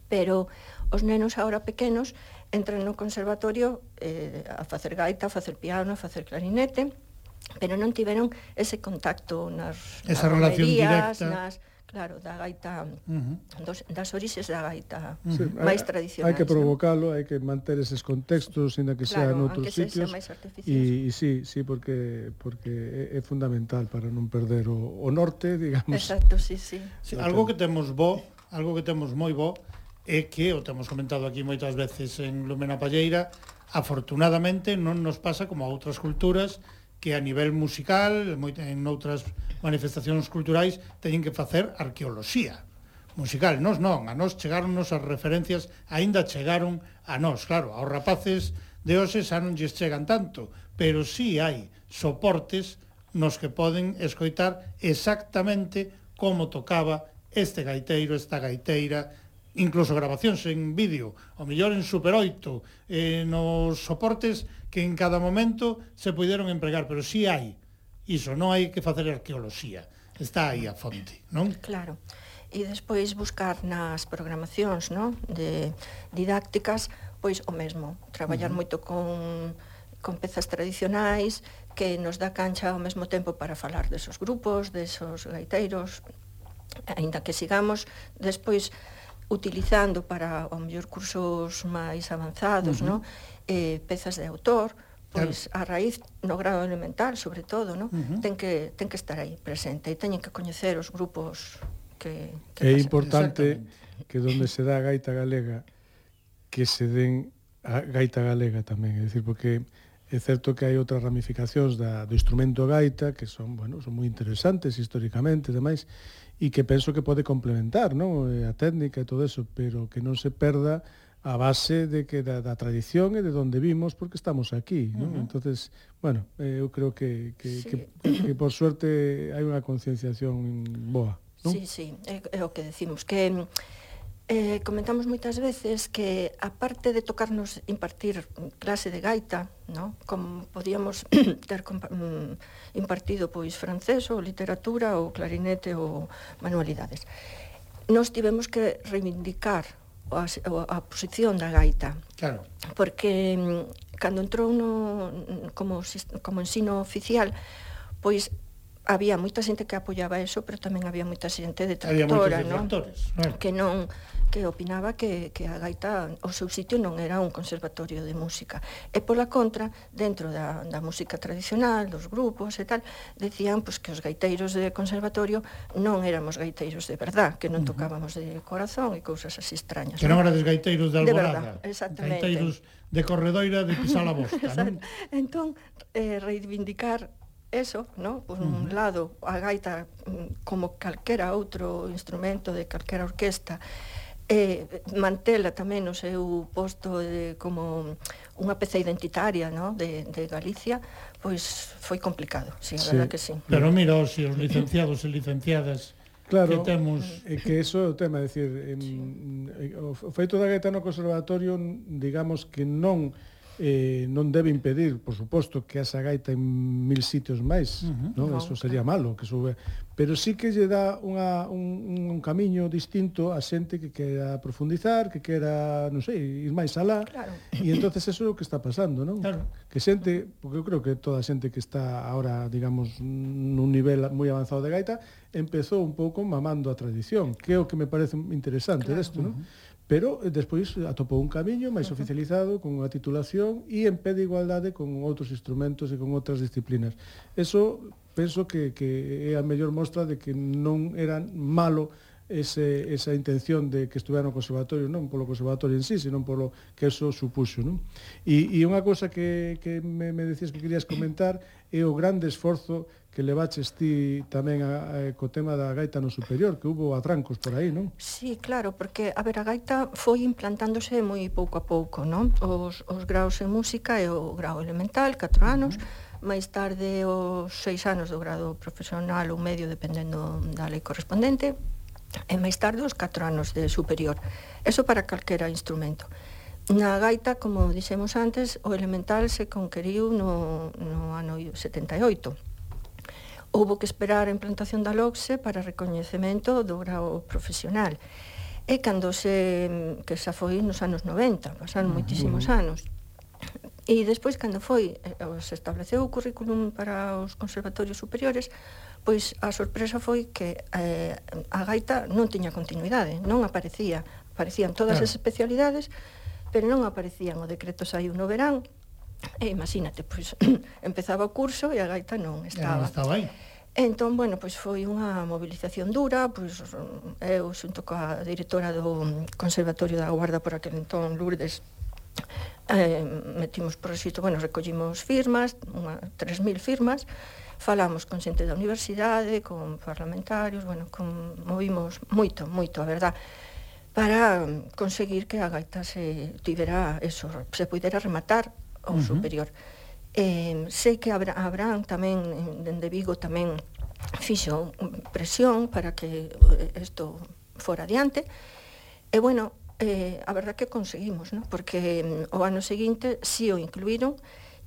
pero os nenos agora pequenos entran no conservatorio eh, a facer gaita, a facer piano, a facer clarinete, pero non tiveron ese contacto nas esa nas relación directa nas claro, da gaita uh -huh. dos, das orixes da gaita uh -huh. máis tradicional. Hai que provocalo, hai que manter eses contextos, ainda que claro, sea outros sitios. E sí, sí, porque porque é, é fundamental para non perder o, o norte, digamos. Exacto, sí, sí. sí algo que temos bo, algo que temos moi bo, é que, o temos comentado aquí moitas veces en Lumena Palleira, afortunadamente non nos pasa como a outras culturas, que a nivel musical, en outras manifestacións culturais, teñen que facer arqueoloxía musical. Nos non, a nos chegaronnos as referencias, aínda chegaron a nos, claro, aos rapaces de hoxe xa non lles chegan tanto, pero sí hai soportes nos que poden escoitar exactamente como tocaba este gaiteiro, esta gaiteira, incluso grabacións en vídeo, o mellor en Super 8, eh, nos soportes que en cada momento se puderon empregar, pero si sí hai iso, non hai que facer arqueoloxía, está aí a fonte, non? Claro, e despois buscar nas programacións non? de didácticas pois o mesmo, traballar uh -huh. moito con con pezas tradicionais que nos dá cancha ao mesmo tempo para falar desos grupos, desos gaiteiros, aínda que sigamos despois utilizando para o mellor cursos máis avanzados, uh -huh. non? Eh, pezas de autor, pois a raíz no grado elemental, sobre todo, non? Uh -huh. Ten que ten que estar aí presente e teñen que coñecer os grupos que, que É pasan. importante que onde se dá a gaita galega que se den a gaita galega tamén, é dicir, porque é certo que hai outras ramificacións da, do instrumento gaita que son, bueno, son moi interesantes históricamente e demais, e que penso que pode complementar non? Eh, a técnica e todo eso, pero que non se perda a base de que da, da tradición e de onde vimos porque estamos aquí, non? Uh -huh. Entonces, bueno, eh, eu creo que que, sí. que que por suerte hai unha concienciación boa, non? Sí, sí, é, é o que decimos que Eh, comentamos moitas veces que a parte de tocarnos impartir clase de gaita, no? como podíamos ter mm, impartido pois francés ou literatura ou clarinete ou manualidades. Nos tivemos que reivindicar a, a posición da gaita. Claro. Porque mm, cando entrou no, como, como ensino oficial, pois había moita xente que apoiaba eso, pero tamén había moita xente detractora, non? Bueno. Que non que opinaba que, que a gaita o seu sitio non era un conservatorio de música. E pola contra, dentro da, da música tradicional, dos grupos e tal, decían pois, que os gaiteiros de conservatorio non éramos gaiteiros de verdad, que non tocábamos de corazón e cousas así extrañas. Que non, non? gaiteiros de alborada. De verdad, exactamente. Gaiteiros de corredoira de pisar a bosta, non? Entón, eh, reivindicar eso, ¿no? Por un uh -huh. lado, a gaita mm, como calquera outro instrumento de calquera orquesta, eh, mantela tamén o seu posto de, como unha peza identitaria no? de, de Galicia, pois foi complicado, sí, a sí. verdad que sí. Pero mira, os, os licenciados e licenciadas Claro, que temos... é que eso é o tema, é dicir, sí. o feito da gaita no conservatorio, digamos que non eh, non debe impedir, por suposto, que esa gaita en mil sitios máis, uh -huh. non? Eso sería malo que sube, pero sí que lle dá unha, un, un camiño distinto a xente que quera profundizar, que quera, non sei, ir máis alá. Claro. E entonces eso é o que está pasando, non? Claro. Que xente, porque eu creo que toda a xente que está ahora, digamos, nun nivel moi avanzado de gaita, empezou un pouco mamando a tradición, que é o que me parece interesante claro. desto, non? Uh -huh. Pero eh, despois eh, atopou un camiño máis oficializado, con unha titulación e en pé de igualdade con outros instrumentos e con outras disciplinas. Eso penso que, que é a mellor mostra de que non era malo ese, esa intención de que estuviera no conservatorio, non polo conservatorio en sí, senón polo que eso supuxo. Non? E, e unha cousa que, que me, me decías que querías comentar é o grande esforzo que levaches ti tamén a, a, co tema da gaita no superior, que hubo atrancos por aí, non? Sí, claro, porque a ver, a gaita foi implantándose moi pouco a pouco, non? Os, os graus en música e o grau elemental, 4 anos, uh -huh. máis tarde os 6 anos do grado profesional ou medio, dependendo da lei correspondente, e máis tarde os 4 anos de superior. Eso para calquera instrumento. Na gaita, como dixemos antes, o elemental se conqueriu no, no ano 78 houbo que esperar a implantación da LOCSE para recoñecemento do grau profesional. E cando se que xa foi nos anos 90, pasaron moitísimos anos. E despois cando foi eh, se estableceu o currículum para os conservatorios superiores, pois a sorpresa foi que eh, a gaita non tiña continuidade, non aparecía, aparecían todas claro. as especialidades, pero non aparecían o decreto saiu no verán E imagínate, pois empezaba o curso e a gaita non estaba. Non estaba aí. Entón, bueno, pois foi unha movilización dura, pois eu xunto coa directora do Conservatorio da Guarda por aquel entón, Lourdes, eh, metimos proxito, bueno, recollimos firmas, unha 3000 firmas, falamos con xente da universidade, con parlamentarios, bueno, con, movimos moito, moito, a verdad para conseguir que a gaita se tivera eso, se pudera rematar ao uh -huh. superior. Eh, sei que Abra Abraham tamén, dende Vigo, tamén fixo presión para que eh, isto fora adiante. E bueno, eh, a verdad que conseguimos, ¿no? porque mm, o ano seguinte si o incluíron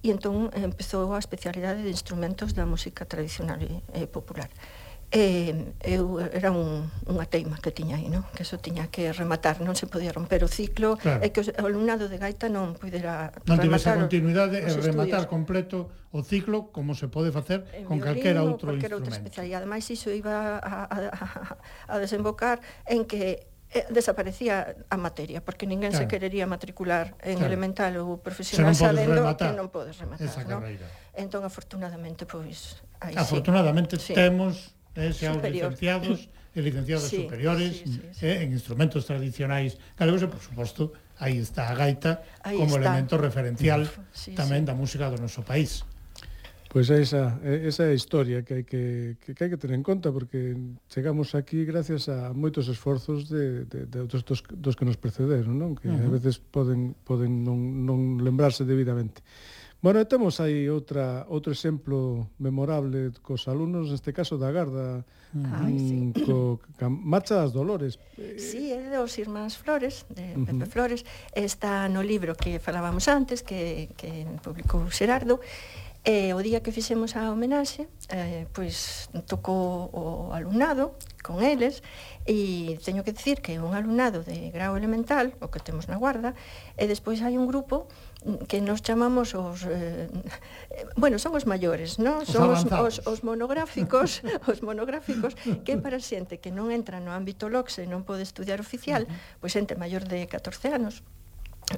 e entón empezou a especialidade de instrumentos da música tradicional e, e popular. E eu era un, unha teima que tiña aí, non? Que eso tiña que rematar, non se podía romper o ciclo claro. e que o alumnado de gaita non pudera non rematar Non continuidade e rematar estudios. completo o ciclo como se pode facer en con calquera outro calquera instrumento. Outra especialidade. Ademais, iso iba a, a, a, a desembocar en que eh, desaparecía a materia, porque ninguén claro. se querería matricular en claro. elemental ou profesional se non sabendo rematar, que non podes rematar. Esa carreira. ¿no? Entón, afortunadamente, pois... Aí afortunadamente sí. temos eh, xa os licenciados eh, e licenciadas sí, superiores sí, sí, eh, sí. Eh, en instrumentos tradicionais galegos e, por suposto, aí está a gaita aí como está. elemento referencial sí, tamén sí. da música do noso país. Pois é esa, esa é a historia que hai que, que, que hai que tener en conta porque chegamos aquí gracias a moitos esforzos de, de, de dos, dos, dos que nos precederon, non? Que uh -huh. a veces poden poden non, non lembrarse debidamente. Bueno, temos aí outra outro exemplo memorable cos alumnos, neste caso da Garda, Ai, mm, sí. co ca, Marcha das Dolores. Sí, é dos irmáns Flores, de Pepe uh -huh. Flores, está no libro que falábamos antes, que, que publicou Xerardo, E o día que fixemos a homenaxe, eh, pois tocou o alumnado con eles e teño que dicir que é un alumnado de grau elemental, o que temos na guarda, e despois hai un grupo que nos chamamos os eh, bueno, son os maiores, non? Son os, os, os monográficos, os monográficos que para xente que non entra no ámbito LOCSE e non pode estudiar oficial, pois xente maior de 14 anos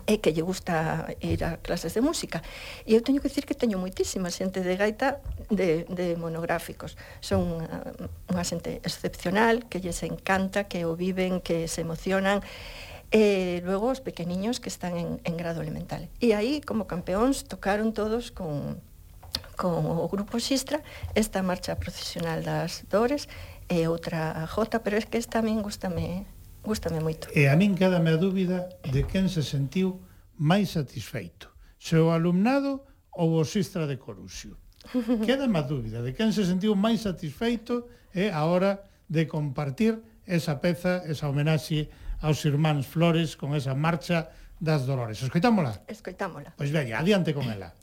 e que lle gusta ir a clases de música. E eu teño que dicir que teño moitísima xente de gaita de, de monográficos. Son unha, unha xente excepcional, que lles encanta, que o viven, que se emocionan, e luego os pequeniños que están en, en grado elemental. E aí, como campeóns, tocaron todos con, con o grupo Xistra esta marcha procesional das Dores eh, e outra Jota, pero é que esta a min gustame, gustame moito. E a min quedame a dúbida de quen se sentiu máis satisfeito, se o alumnado ou o Xistra de Coruxio. Queda má dúbida de quen se sentiu máis satisfeito é eh, a hora de compartir esa peza, esa homenaxe aos irmáns Flores con esa marcha das Dolores. Escoitámola? Escoitámola. Pois veña, adiante con ela.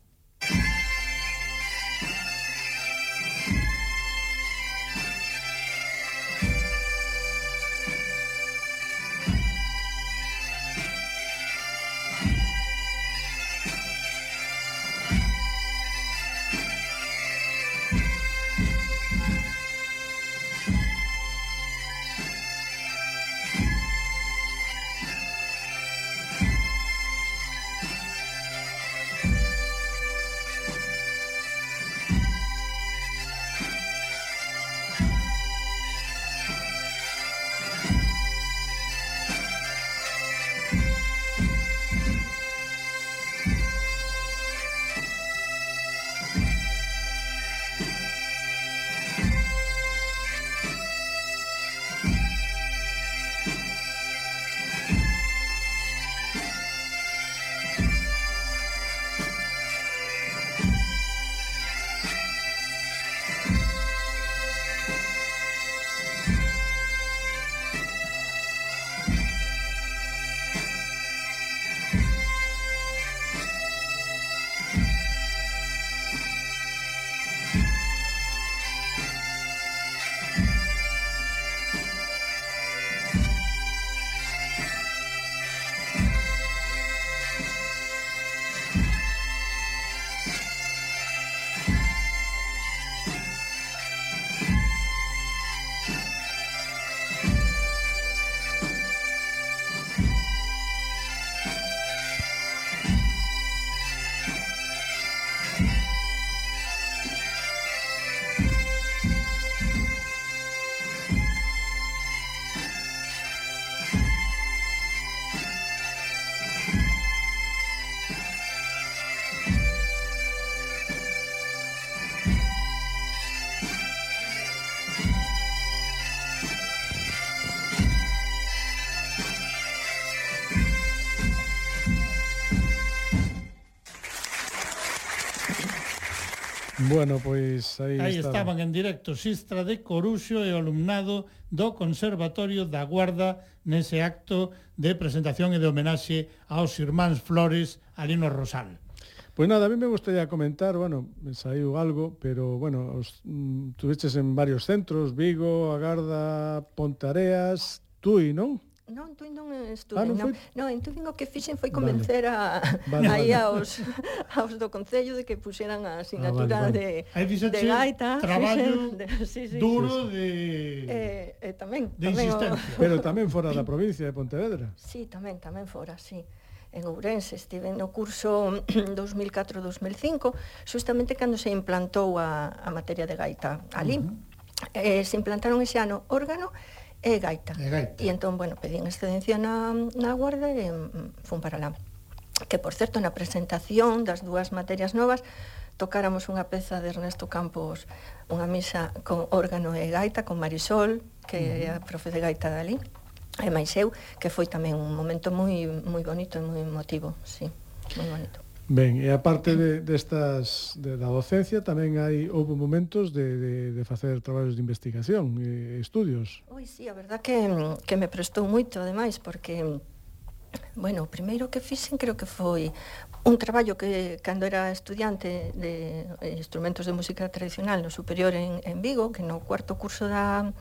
Bueno, pois aí, aí estaban. estaban en directo Sistra de Coruxo e o alumnado do Conservatorio da Guarda nese acto de presentación e de homenaxe aos irmáns Flores ali no Rosal. Pois nada, a mí me gustaría comentar, bueno, me saiu algo, pero bueno, os, mm, tuveches en varios centros, Vigo, Agarda, Pontareas, Tui, non? Non, tu non estuve, ah, non, non. non entón o que fixen foi convencer vale. a vale, aí vale. aos aos do concello de que puxeran a asignatura ah, vale, vale. de de gaita, traballo fixen, de, sí, sí, duro sí, de eh, eh tamén, de tamén o... pero tamén fora da provincia de Pontevedra. Sí, tamén, tamén fora, sí en Ourense, estive no curso 2004-2005, justamente cando se implantou a, a materia de gaita ali. Uh -huh. eh, se implantaron ese ano órgano e gaita. E gaita. E entón, bueno, pedín excedencia na, na guarda e mm, fun para lá. Que, por certo, na presentación das dúas materias novas tocáramos unha peza de Ernesto Campos, unha misa con órgano e gaita, con Marisol, que é a profe de gaita dali, e máis eu, que foi tamén un momento moi moi bonito e moi emotivo, sí, moi bonito. Ben, e aparte de, destas de, da docencia tamén hai houve momentos de, de, de facer traballos de investigación e estudios. Oi, si, sí, a verdad que, que me prestou moito, ademais, porque Bueno, o primeiro que fixen creo que foi un traballo que cando era estudiante de eh, instrumentos de música tradicional no superior en, en Vigo, que no cuarto curso da,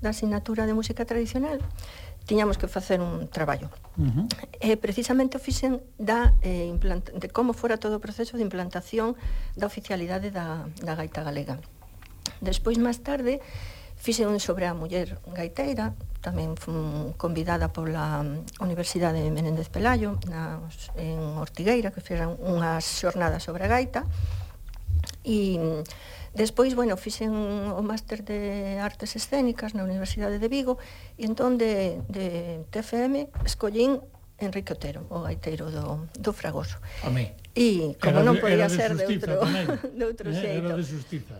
da asignatura de música tradicional, tiñamos que facer un traballo. Uh eh, -huh. E precisamente o fixen da eh, de como fora todo o proceso de implantación da oficialidade da, da gaita galega. Despois, máis tarde, fixen un sobre a muller gaiteira, tamén fun convidada pola Universidade de Menéndez Pelayo, na, en Ortigueira, que fixeran unhas xornadas sobre a gaita, e Despois, bueno, fixen o máster de artes escénicas na Universidade de Vigo e entón de, de TFM escollín Enrique Otero, o gaiteiro do, do Fragoso. Home. E como era, non podía ser de, outro, tamén. de outro eh, xeito. Era de justiza.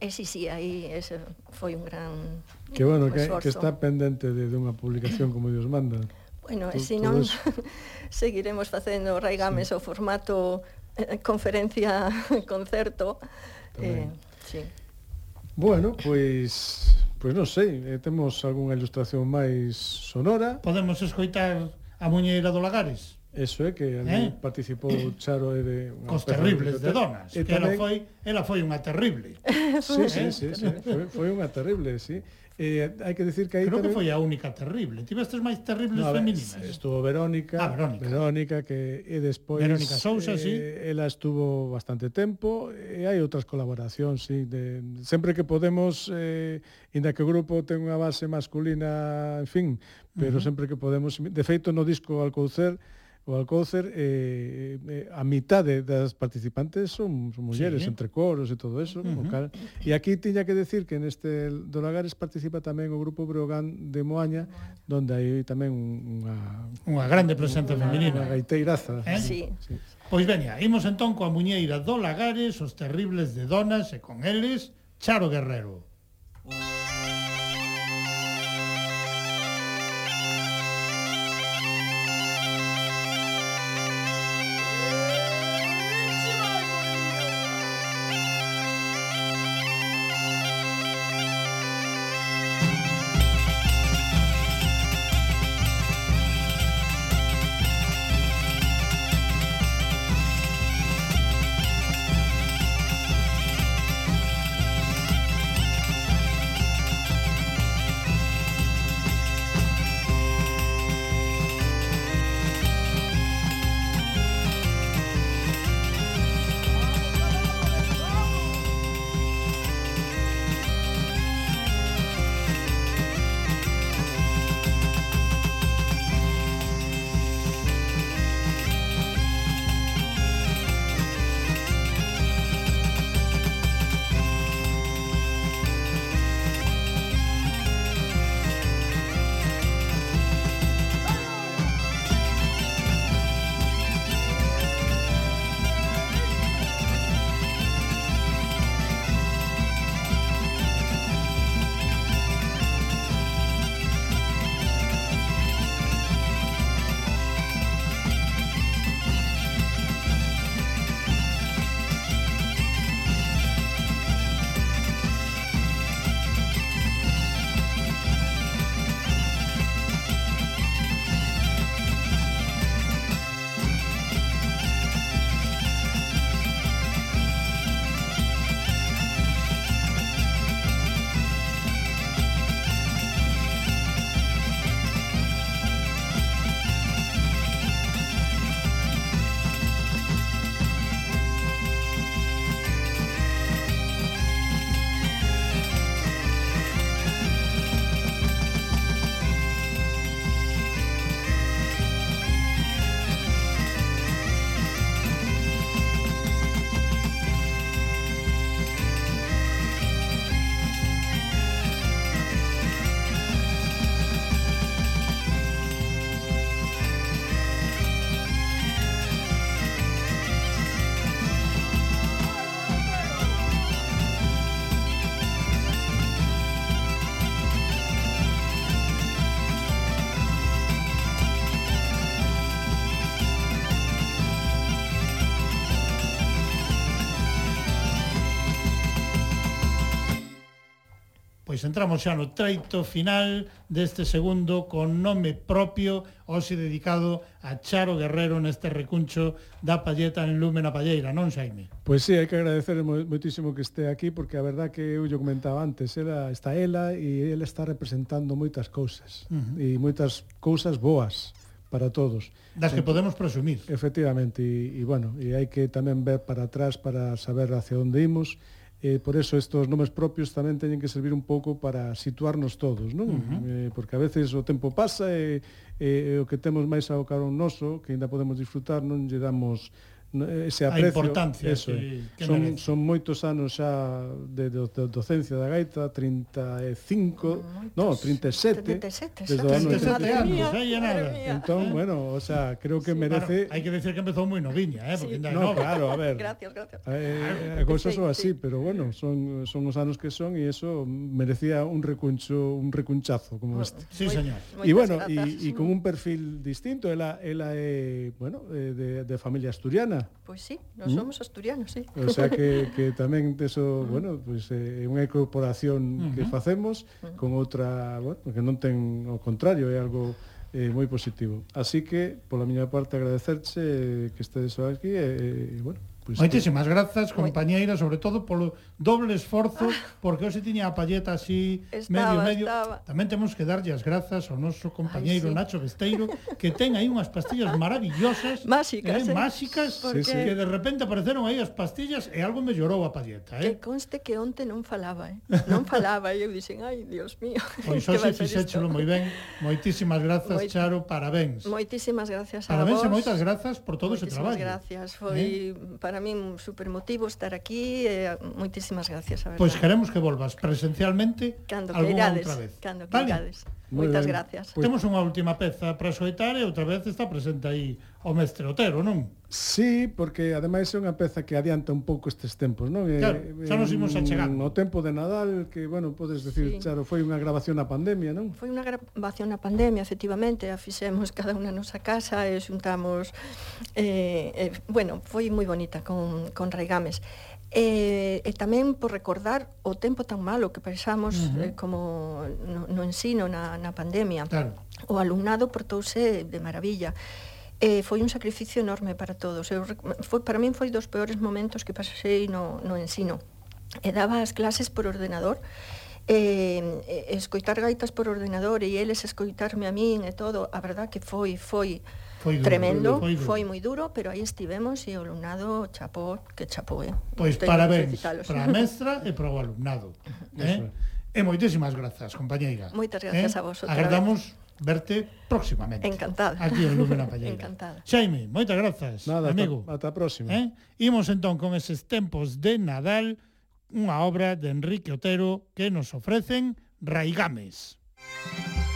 E si, si, aí ese foi un gran Que bueno, que, esforzo. que está pendente de, de unha publicación como Dios manda. Bueno, e se non seguiremos facendo raigames sí. o formato eh, conferencia concerto. Eh, Sí. Bueno, pois pois non sei, eh, temos algunha ilustración máis sonora. Podemos escoitar a Muñeira do Lagares. Eso é que ali eh? participou Charo e de Cos terribles de donas, e que tamén... ela foi, ela foi unha terrible. sí, sí, eh? sí, sí, foi, foi unha terrible, sí. Eh, hai que decir que aí Creo tamén... que foi a única terrible. Tivestes máis terribles no, ver, femininas. Estuvo Verónica, ah, Verónica, Verónica que e despois Verónica Sousa, eh, sí. Ela estuvo bastante tempo e hai outras colaboracións, sí, de sempre que podemos eh inda que o grupo ten unha base masculina, en fin, pero uh -huh. sempre que podemos, de feito no disco Alcoucer o Alcócer eh, eh, a mitade das participantes son, son mulleres, sí, entre coros e todo eso. Uh -huh. cal... E aquí tiña que decir que neste do Lagares participa tamén o grupo Breogán de Moaña, donde hai tamén unha... Unha grande presenza una, femenina. Unha gaiteiraza. Eh? Sí. sí. Pois veña, imos entón coa muñeira do Lagares, os terribles de donas e con eles, Charo Guerrero. entramos xa no treito final deste segundo con nome propio hoxe dedicado a Charo Guerrero neste recuncho da Palleta en Lume na Palleira, non Xaime? Pois sí, hai que agradecer moitísimo que este aquí porque a verdad que eu lle comentaba antes, ela está ela e ela está representando moitas cousas uh -huh. e moitas cousas boas para todos. Das que entón, podemos presumir. Efectivamente, e, e bueno, e hai que tamén ver para atrás para saber hacia onde imos eh, por eso estos nomes propios tamén teñen que servir un pouco para situarnos todos, non? Uh -huh. eh, porque a veces o tempo pasa e, e, e o que temos máis ao carón noso, que ainda podemos disfrutar, non lle damos ese aprecio, a importancia eso, que, que son, merece. son moitos anos xa de, de, de docencia da gaita 35, moitos. no, 37 37, desde 37 anos, aí é nada. entón, bueno, o sea, creo que sí, merece bueno, hai que decir que empezou moi noviña eh, porque sí. no, no, claro, a ver. Gracias, gracias. Eh, eh a cosas son así, sí. pero bueno son, son os anos que son e eso merecía un recuncho, un recunchazo como bueno, este. Sí, señor. e bueno, e con un perfil distinto ela, ela é, bueno, eh, de, de familia asturiana Pois sí, nós mm. somos mm. asturianos, sí. O sea que, que tamén eso, mm. bueno, pois pues, é eh, unha incorporación que facemos mm. con outra, bueno, que non ten o contrario, é algo eh, moi positivo. Así que, pola miña parte, agradecerche eh, que estedes aquí e, eh, bueno, Pois pues Moitísimas que... grazas, compañeira, sobre todo polo doble esforzo, ah. porque hoxe tiña a palleta así, estaba, medio, medio. Estaba. Tamén temos que darlle as grazas ao noso compañeiro sí. Nacho Besteiro, que ten aí unhas pastillas maravillosas, eh, máxicas, eh, eh? máxicas porque... Sí, sí. que de repente apareceron aí as pastillas e algo me llorou a palleta. Eh? Que conste que onte non falaba, eh? non falaba, e eu dixen, ai, Dios mío. Pois hoxe fixéchelo moi ben, moitísimas grazas, Moit... Charo, parabéns. Moitísimas gracias a parabéns vos. Parabéns e moitas grazas por todo moitísimas ese traballo. Moitísimas gracias, foi eh? para para min super motivo estar aquí e eh, moitísimas gracias, a pois verdade. Pois pues queremos que volvas presencialmente cando que outra vez. Cando que vale. Moitas eh, gracias. Pois... Temos unha última peza para xoitar e outra vez está presente aí o mestre Otero, non? Sí, porque ademais é unha peza que adianta un pouco estes tempos, non? Eh, claro, xa nos imos a chegar. No tempo de Nadal, que, bueno, podes decir, sí. claro, foi unha grabación na pandemia, non? Foi unha grabación na pandemia, efectivamente, a fixemos cada unha nosa casa e xuntamos... Eh, eh, bueno, foi moi bonita con, con Raigames. E, e tamén por recordar o tempo tan malo que pasamos uh -huh. eh, como no, no ensino na, na pandemia. Claro. O alumnado portouse de maravilla. Eh, foi un sacrificio enorme para todos. Eu, foi, para min foi dos peores momentos que pasei no, no ensino. E daba as clases por ordenador eh, escoitar gaitas por ordenador e eles escoitarme a min e todo, a verdad que foi, foi foi duro, tremendo, foi, duro. foi moi duro, pero aí estivemos e o alumnado chapó, que chapó, eh. Pois Tenho parabéns para a mestra e para o alumnado, eh? E moitísimas grazas, compañeira. Moitas eh. grazas eh? a vos. Agardamos vez. verte próximamente. Encantada. Aquí en Lúmena Palleira. Encantada. Xaime, moitas grazas, Nada, amigo. Ata, ata a próxima. Eh? Imos entón con eses tempos de Nadal, unha obra de Enrique Otero que nos ofrecen Raigames. Raigames.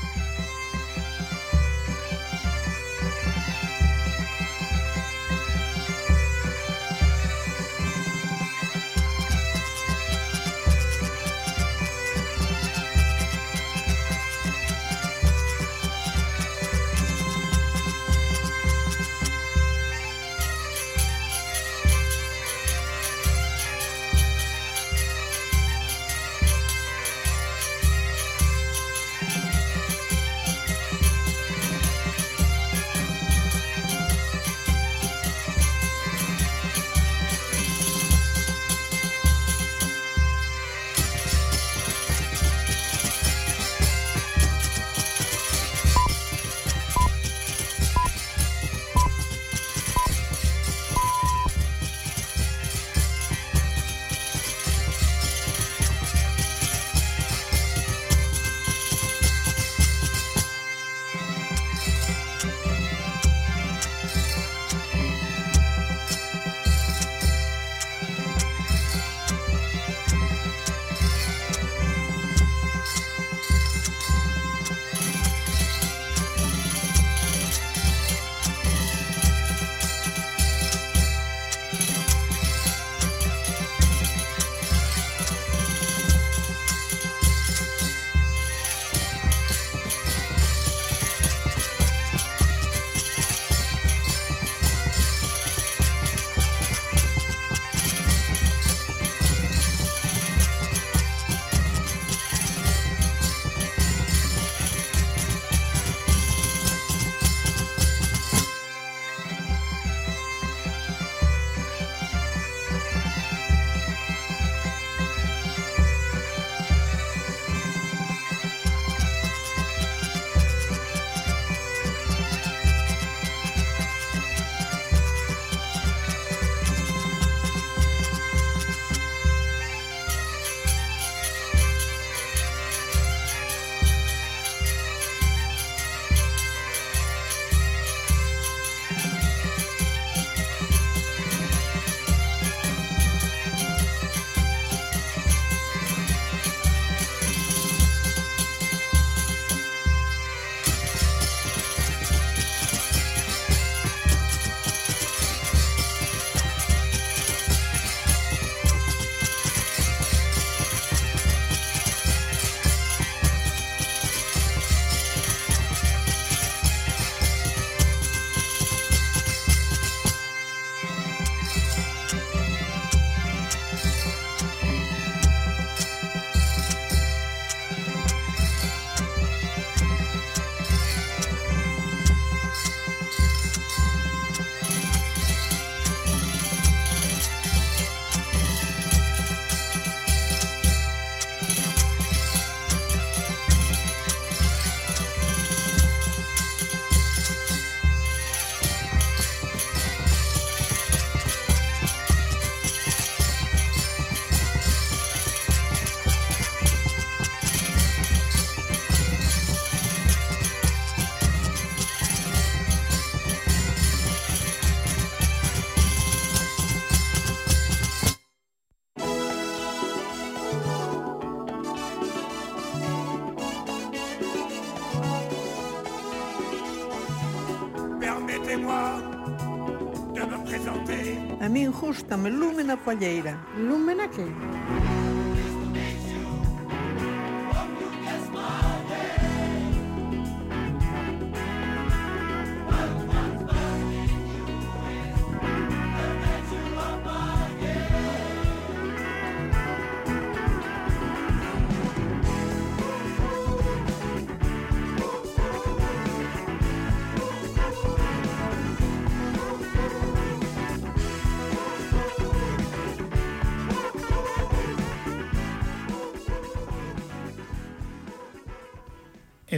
gustame Lúmena Palleira. Lúmena que?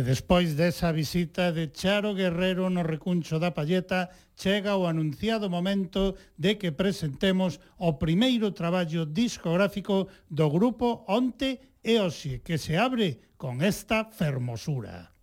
despois desa visita de Charo Guerrero no recuncho da Palleta, chega o anunciado momento de que presentemos o primeiro traballo discográfico do grupo Onte e Oxe, que se abre con esta fermosura.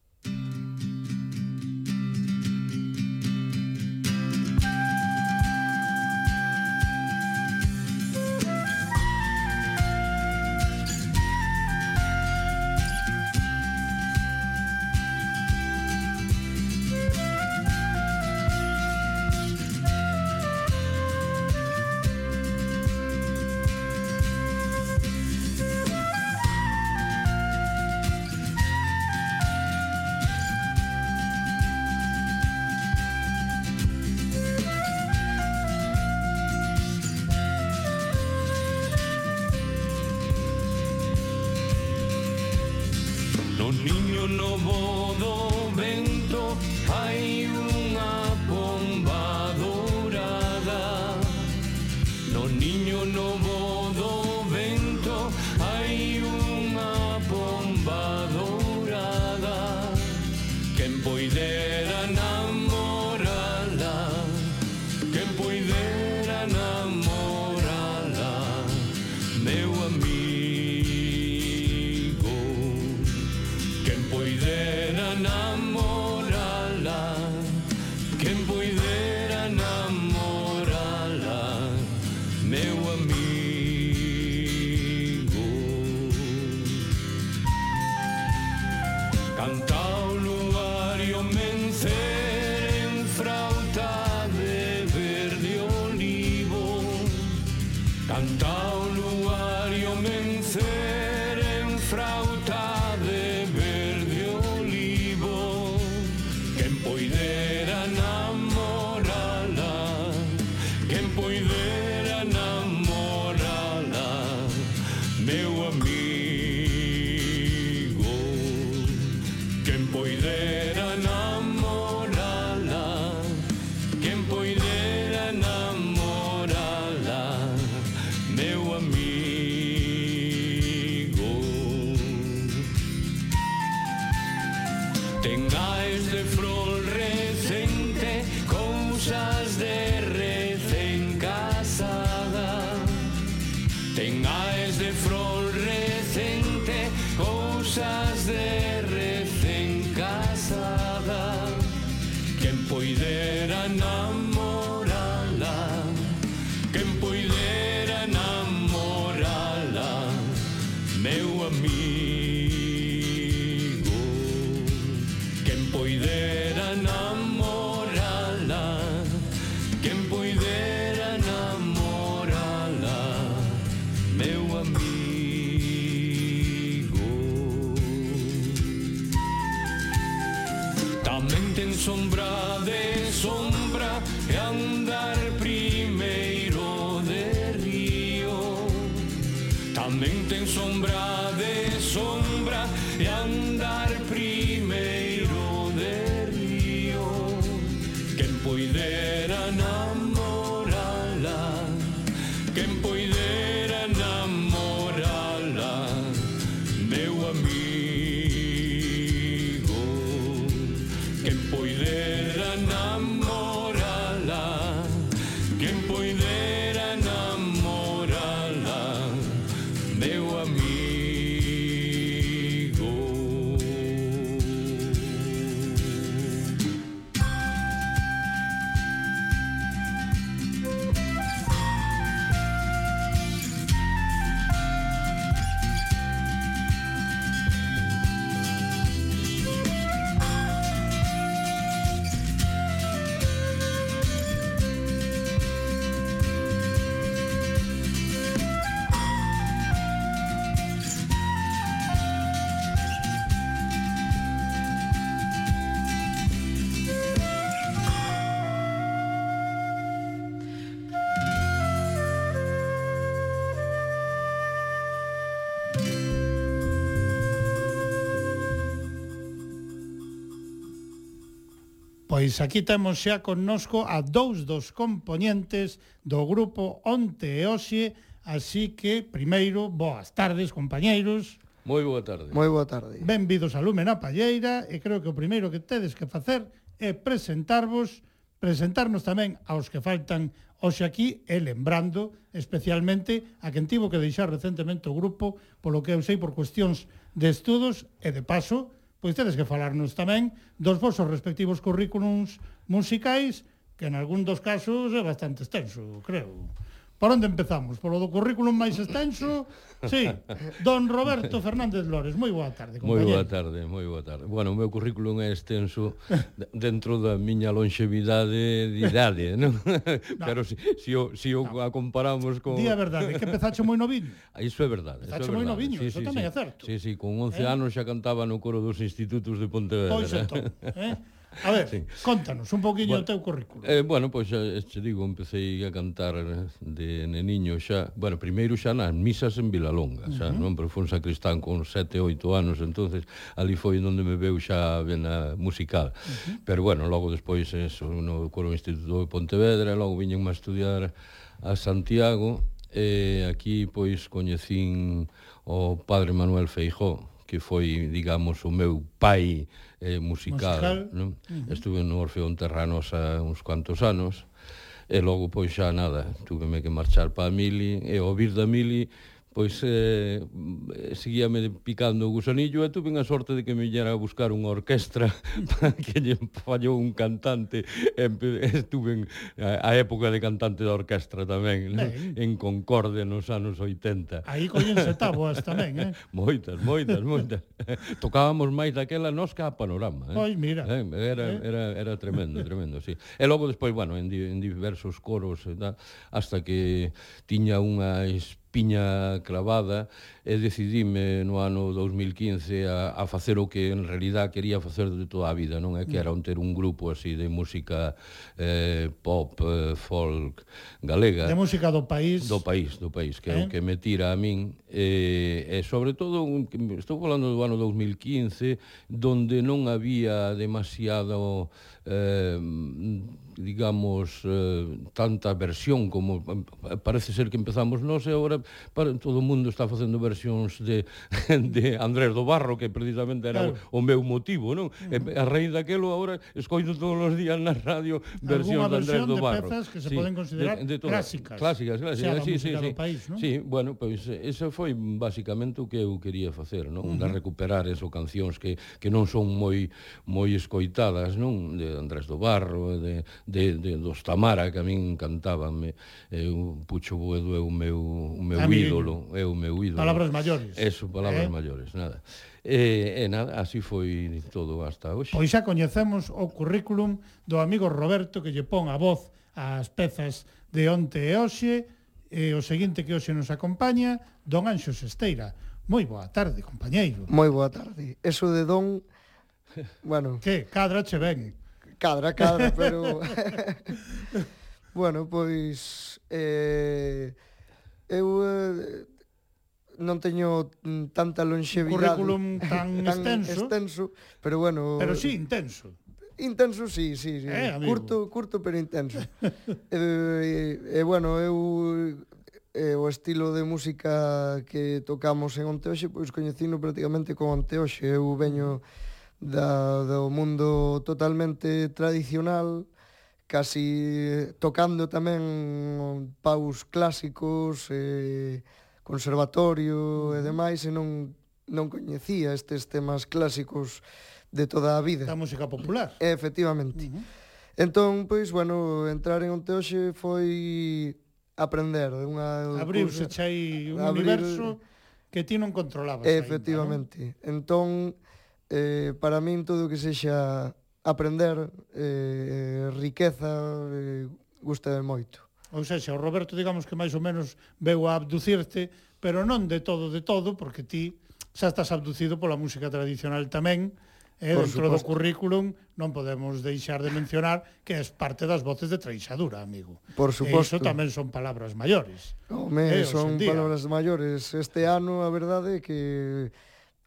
tiempo y de Pois aquí temos xa connosco a dous dos componentes do grupo Onte e Oxe, así que primeiro boas tardes, compañeiros. Moi boa tarde. Moi boa tarde. Benvidos a Lumen a Palleira e creo que o primeiro que tedes que facer é presentarvos, presentarnos tamén aos que faltan hoxe aquí e lembrando especialmente a quen tivo que deixar recentemente o grupo, polo que eu sei por cuestións de estudos e de paso pois tedes que falarnos tamén dos vosos respectivos currículums musicais, que en algún dos casos é bastante extenso, creo. Por onde empezamos? Polo do currículum máis extenso? Sí, don Roberto Fernández Lores. Moi boa tarde, compañero. Moi boa tarde, moi boa tarde. Bueno, o meu currículum é extenso dentro da miña longevidade de idade, non? No. Pero se si, si, o, si o no. a comparamos con... Di a verdade, que empezache moi noviño. Ah, iso é verdade. Empezaxe moi noviño, sí, iso tamén sí. é certo. Sí, sí, con 11 eh? anos xa cantaba no coro dos institutos de Pontevedra. Pois entón, eh? A ver, sí. contanos un poquinho bueno, o teu currículo. Eh, bueno, pois pues, xa, eh, te digo, empecé a cantar de neniño xa, bueno, primeiro xa nas misas en Vilalonga, xa, uh -huh. non, pero foi un sacristán con 7, 8 anos, entonces ali foi onde me veu xa ben a eh, musical. Uh -huh. Pero bueno, logo despois eso, no coro Instituto de Pontevedra, logo viñen a estudiar a Santiago e aquí pois coñecín o padre Manuel Feijó, que foi, digamos, o meu pai eh, musical, musical. Non? Uh -huh. Estuve no Orfeón Terranos a uns cuantos anos, e logo pois xa nada, tuveme que marchar para a Mili, e ao vir da Mili pois eh, mm, seguíame picando o gusanillo e tuve a sorte de que me viñera a buscar unha orquestra para que lle fallou un cantante e estuve en, a, a época de cantante da orquestra tamén no? en Concorde nos anos 80 aí collense táboas tamén eh? moitas, moitas, moitas tocábamos máis daquela nos que a panorama eh? Oi, mira. Eh, era, eh? era, era tremendo, tremendo sí. e logo despois, bueno, en, di, en diversos coros eh, da, hasta que tiña unha experiencia piña clavada e decidime no ano 2015 a, a facer o que en realidad quería facer de toda a vida, non é que mm. era un ter un grupo así de música eh, pop, eh, folk galega. De música do país. Do país, do país, que eh? é o eh? que me tira a min. Eh, e sobre todo, estou falando do ano 2015, donde non había demasiado eh, digamos, eh, tanta versión como eh, parece ser que empezamos nós e agora para, todo o mundo está facendo versións de, de Andrés do Barro que precisamente era claro. o, o meu motivo non? E, a raíz daquelo agora escoito todos os días na radio versións de Andrés do Barro de pezas que se sí, poden considerar de, de todas, clásicas clásicas, clásicas sí, sí, sí, país, non? sí, bueno, pois pues, ese foi basicamente o que eu quería facer non? Uh -huh. de recuperar eso cancións que, que non son moi moi escoitadas non de Andrés do Barro de de, de, dos Tamara, que a min encantaban. Eu, eh, un Pucho Boedo é o meu, o meu a ídolo. É o meu ídolo. Palabras maiores. Eso, palabras eh? maiores, nada. E, e nada, así foi todo hasta hoxe. Pois xa coñecemos o currículum do amigo Roberto que lle pon a voz ás pezas de onte e hoxe, e o seguinte que hoxe nos acompaña, Don Anxos Esteira. Moi boa tarde, compañeiro. Moi boa tarde. Eso de Don... Bueno... Que, cadra che ben. Cadra, cadra, pero... bueno, pois... Eh, eu eh, non teño tanta longevidade. Currículum tan, tan extenso. extenso, pero bueno... Pero sí intenso. Intenso, sí, sí, sí. Eh, amigo. curto, curto, pero intenso. e, eh, e, e, bueno, eu e, o estilo de música que tocamos en Onteoxe, pois coñecino prácticamente con Onteoxe. Eu veño da, do mundo totalmente tradicional, casi tocando tamén paus clásicos, eh, conservatorio e demais, e non, non coñecía estes temas clásicos de toda a vida. Da música popular. Efectivamente. Uh -huh. Entón, pois, bueno, entrar en Onteoxe foi aprender de unha... Abriuse chai un abrir... universo que ti non controlabas. Efectivamente. Ainda, non? Entón, eh, para min todo o que sexa aprender, eh, riqueza, eh, gusta moito. Ou seja, o Roberto, digamos que máis ou menos veu a abducirte, pero non de todo de todo, porque ti xa estás abducido pola música tradicional tamén, eh, Por dentro suposto. do currículum non podemos deixar de mencionar que és parte das voces de Treixadura, amigo. Por suposto. E iso tamén son palabras maiores. Home, eh, son palabras maiores. Este ano, a verdade, que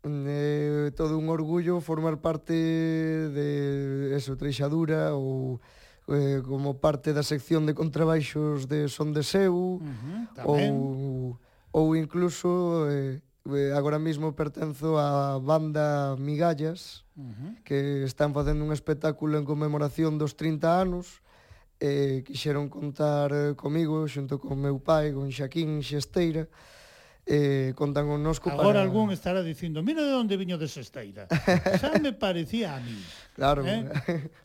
eh, todo un orgullo formar parte de eso, Treixadura ou eh, como parte da sección de contrabaixos de Son de Seu uh -huh, ou, ou incluso eh, eh, agora mesmo pertenzo á banda Migallas uh -huh. que están facendo un espectáculo en conmemoración dos 30 anos e eh, quixeron contar eh, comigo xunto con meu pai, con Xaquín Xesteira, eh, contan connosco Agora para... algún estará dicindo, mira de onde viño de Sesteira. Xa me parecía a mí. Claro. Eh?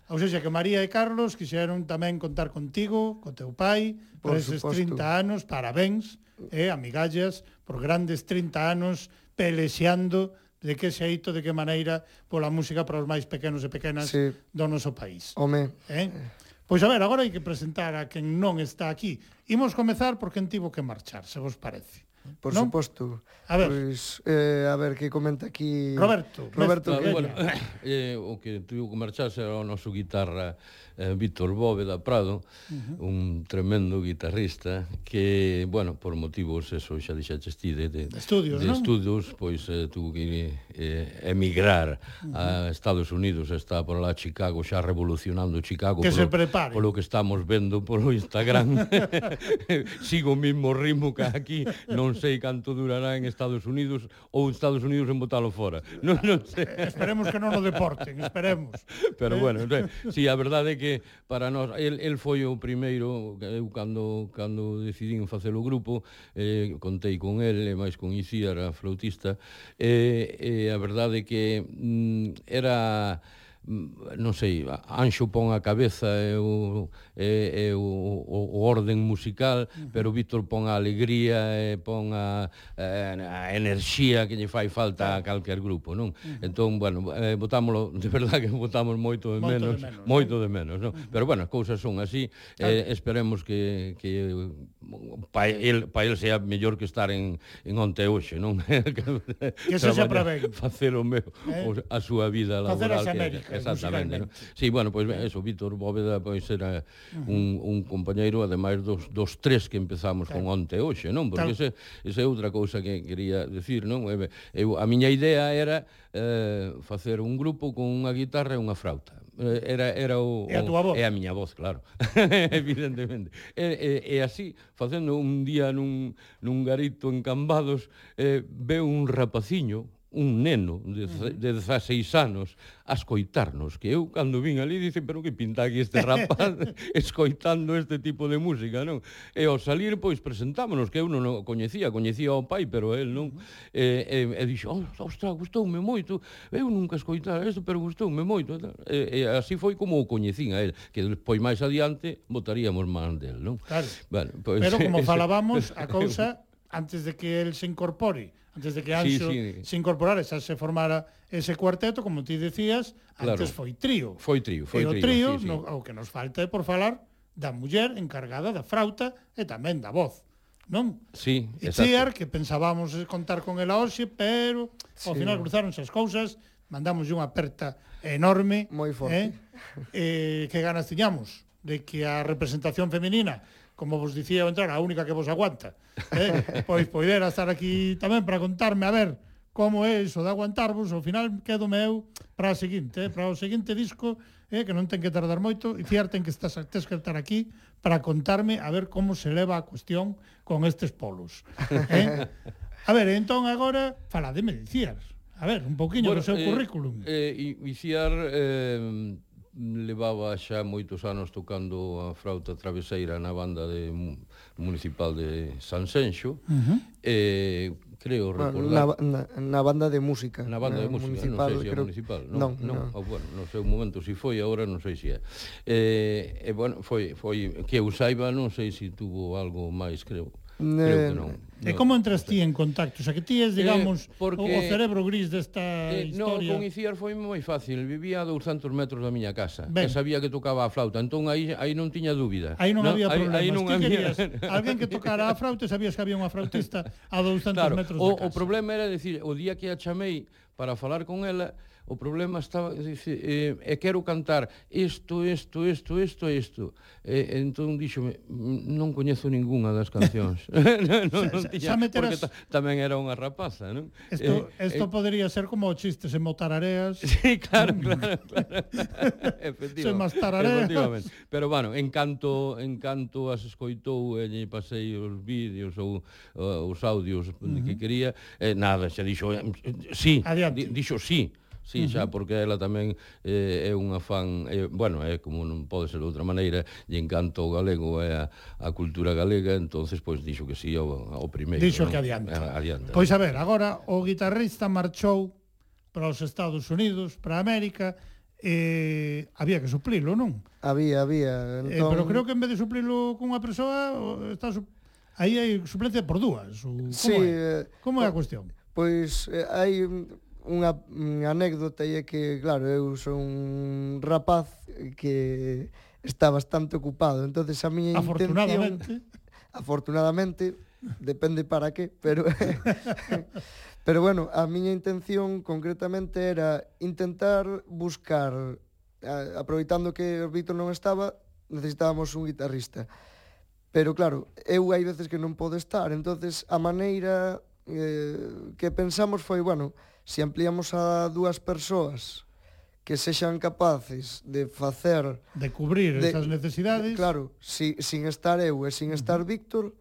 Ou seja, que María e Carlos quixeron tamén contar contigo, co teu pai, por, por eses 30 anos, parabéns, eh, amigallas, por grandes 30 anos pelexeando de que xeito, de que maneira pola música para os máis pequenos e pequenas sí. do noso país. Home. Eh? Pois a ver, agora hai que presentar a quen non está aquí. Imos comezar por quen tivo que marchar, se vos parece. Por non? suposto. A ver. Pois, eh, a ver que comenta aquí Roberto. Roberto, Roberto que... bueno, eh, o que tuvo que marcharse era o noso guitarra eh, Víctor Bóveda Prado, uh -huh. un tremendo guitarrista que, bueno, por motivos, eso xa dixaches ti, de, de, estudios, de ¿no? estudios, pois eh, tuvo que eh, emigrar uh -huh. a Estados Unidos, está por lá Chicago, xa revolucionando Chicago. Que polo, se prepare. Polo que estamos vendo polo Instagram. Sigo o mismo ritmo que aquí, non sei canto durará en Estados Unidos ou Estados Unidos en botalo fora. Non, non sei. Esperemos que non o deporten, esperemos. Pero ¿Eh? bueno, si sí, a verdade é que que para nós el, el foi o primeiro eu cando cando decidín facer o grupo eh, contei con el e máis con Isiar a flautista e eh, eh, a verdade que mm, era Mm, non sei, Anxo pon a cabeza e o, e, e o, o, o orden musical, pero Víctor pon a alegría e pon a, a, a enerxía que lle fai falta a calquer grupo, non? Uh -huh. Entón, bueno, eh, botámolo, de verdade que botamos moito de menos, moito de menos, moito de menos non? Pero bueno, as cousas son así, claro. eh, esperemos que, que pa el, pa el sea mellor que estar en, en onte e hoxe, non? que se para ben. Facer o meu, eh? a súa vida laboral. Facer as Américas. Exactamente. ¿no? Sí, bueno, pois pues, eso, Víctor Bóveda pois pues, era un, un compañeiro, ademais dos, dos tres que empezamos claro. con onte hoxe, non? Porque claro. ese, esa é outra cousa que quería decir, non? Eu, a miña idea era eh, facer un grupo con unha guitarra e unha frauta eh, era era o, é a tua voz. É a miña voz, claro. Evidentemente. E, e, e así, facendo un día nun, nun garito en Cambados, eh, veo un rapaciño, un neno de, de 16 anos a escoitarnos, que eu cando vin ali dicen, pero que pinta aquí este rapaz escoitando este tipo de música, non? E ao salir, pois, presentámonos, que eu non o coñecía, coñecía ao pai, pero el non, e, e, e dixo, oh, ostra, gustoume moito, eu nunca escoitara isto, pero gustoume moito, e, e así foi como o coñecín a el, que despois máis adiante votaríamos man del, non? Claro, bueno, pois, pero como falábamos, a cousa, antes de que el se incorpore desde que Anxo sí, sí. se incorporara, xa se formara ese cuarteto, como ti decías, claro. antes foi trío. Foi trío, foi e trío. o trío, sí, sí. No, o que nos falta é por falar da muller encargada da frauta e tamén da voz. Non? Sí, e exacto. Chiar, que pensábamos contar con ela hoxe, pero ao sí. final cruzáronse as cousas, mandamos unha aperta enorme. Moi forte. Eh? eh, que ganas tiñamos de que a representación feminina como vos dicía eu entrar, a única que vos aguanta. Eh? pois poidera estar aquí tamén para contarme, a ver, como é iso de aguantarvos, ao final quedo meu para a seguinte, eh? para o seguinte disco, eh? que non ten que tardar moito, e cierten que estás, tes que estar aquí para contarme a ver como se leva a cuestión con estes polos. Eh? A ver, entón agora, falademe de Ciar. A ver, un pouquiño bueno, do seu eh, currículum. Eh, Iciar eh, levaba xa moitos anos tocando a frauta traveseira na banda de municipal de Sanxenxo uh -huh. Eh, creo recordar na, na, na banda de música na banda na de eh, música, municipal, non sei se é creo... municipal non, non, non. non. Oh, bueno, non sei un momento se si foi, agora non sei se é eh, e bueno, foi, foi que eu saiba non sei se tuvo algo máis, creo, creo que non E como entras ti en contacto? O sea, que ti es, eh, digamos, eh, porque, o, o cerebro gris desta eh, historia. No, con Iciar foi moi fácil. Vivía a 200 metros da miña casa. Ben. E sabía que tocaba a flauta. Entón, aí, aí non tiña dúbida. Aí non no, había problemas. Aí, aí non ti había... querías alguén que tocara a flauta e sabías que había unha flautista a 200 claro, metros o, da casa. O problema era decir, o día que a chamei para falar con ela, O problema estaba, dice, eh, e quero cantar isto, isto, isto, isto, isto. E, entón díxome, non coñezo ningunha das cancións. non, non, non tiña, xa meteras... porque ta, tamén era unha rapaza, non? Isto, eh, eh, esto eh, podría ser como chistes en motarareas. Sí, claro, claro, claro. efectivamente. Se más tarareas. Efectivamente. Pero, bueno, en canto, en canto as escoitou e lle pasei os vídeos ou uh, os audios uh -huh. que quería, eh, nada, xa dixo, eh, sí, Adiante. dixo sí. Sí, xa, porque ela tamén eh, é unha fan, eh, bueno, é eh, como non pode ser de outra maneira, e encanta o galego e eh, a, a cultura galega, entonces pois dixo que sí ao, ao primeiro. Dixo no? que adianta. Eh, adianta. Pois a ver, agora o guitarrista marchou para os Estados Unidos, para América, eh, había que suplilo, non? Había, había. Eh, entón... Eh, pero creo que en vez de suplilo cunha persoa, está su... aí hai suplencia por dúas. O... Como, sí, é? Eh... como é a cuestión? Pois eh, hai unha, unha anécdota e é que, claro, eu son un rapaz que está bastante ocupado. entonces a miña intención... Afortunadamente. depende para qué, pero... pero bueno, a miña intención concretamente era intentar buscar, aproveitando que o Víctor non estaba, necesitábamos un guitarrista. Pero claro, eu hai veces que non podo estar, entonces a maneira eh, que pensamos foi, bueno, se ampliamos a dúas persoas que sexan capaces de facer de cubrir de, esas necesidades. Claro, si, sin estar eu e sin estar uh -huh. Víctor,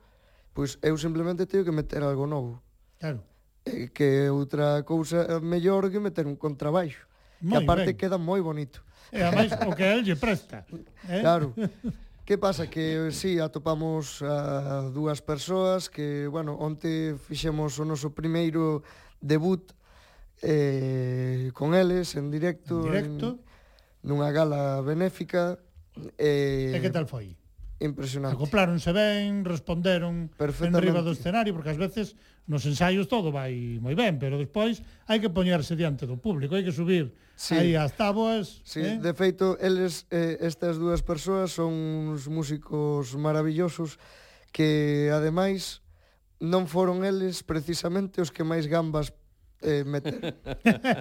pois eu simplemente teño que meter algo novo. Claro. E que outra cousa mellor que meter un contrabaixo. Muy que aparte ben. queda moi bonito. E ademais o que el lle presta. Eh? Claro. Que pasa? Que si sí, atopamos a dúas persoas que, bueno, onte fixemos o noso primeiro debut eh, con eles en directo, en directo. En, nunha gala benéfica. Eh, e que tal foi? Impresionante. Acopláronse ben, responderon en riba do escenario, porque ás veces nos ensaios todo vai moi ben, pero despois hai que poñerse diante do público, hai que subir sí. aí as táboas. Sí, eh? de feito, eles, eh, estas dúas persoas son uns músicos maravillosos que, ademais, non foron eles precisamente os que máis gambas eh, meter.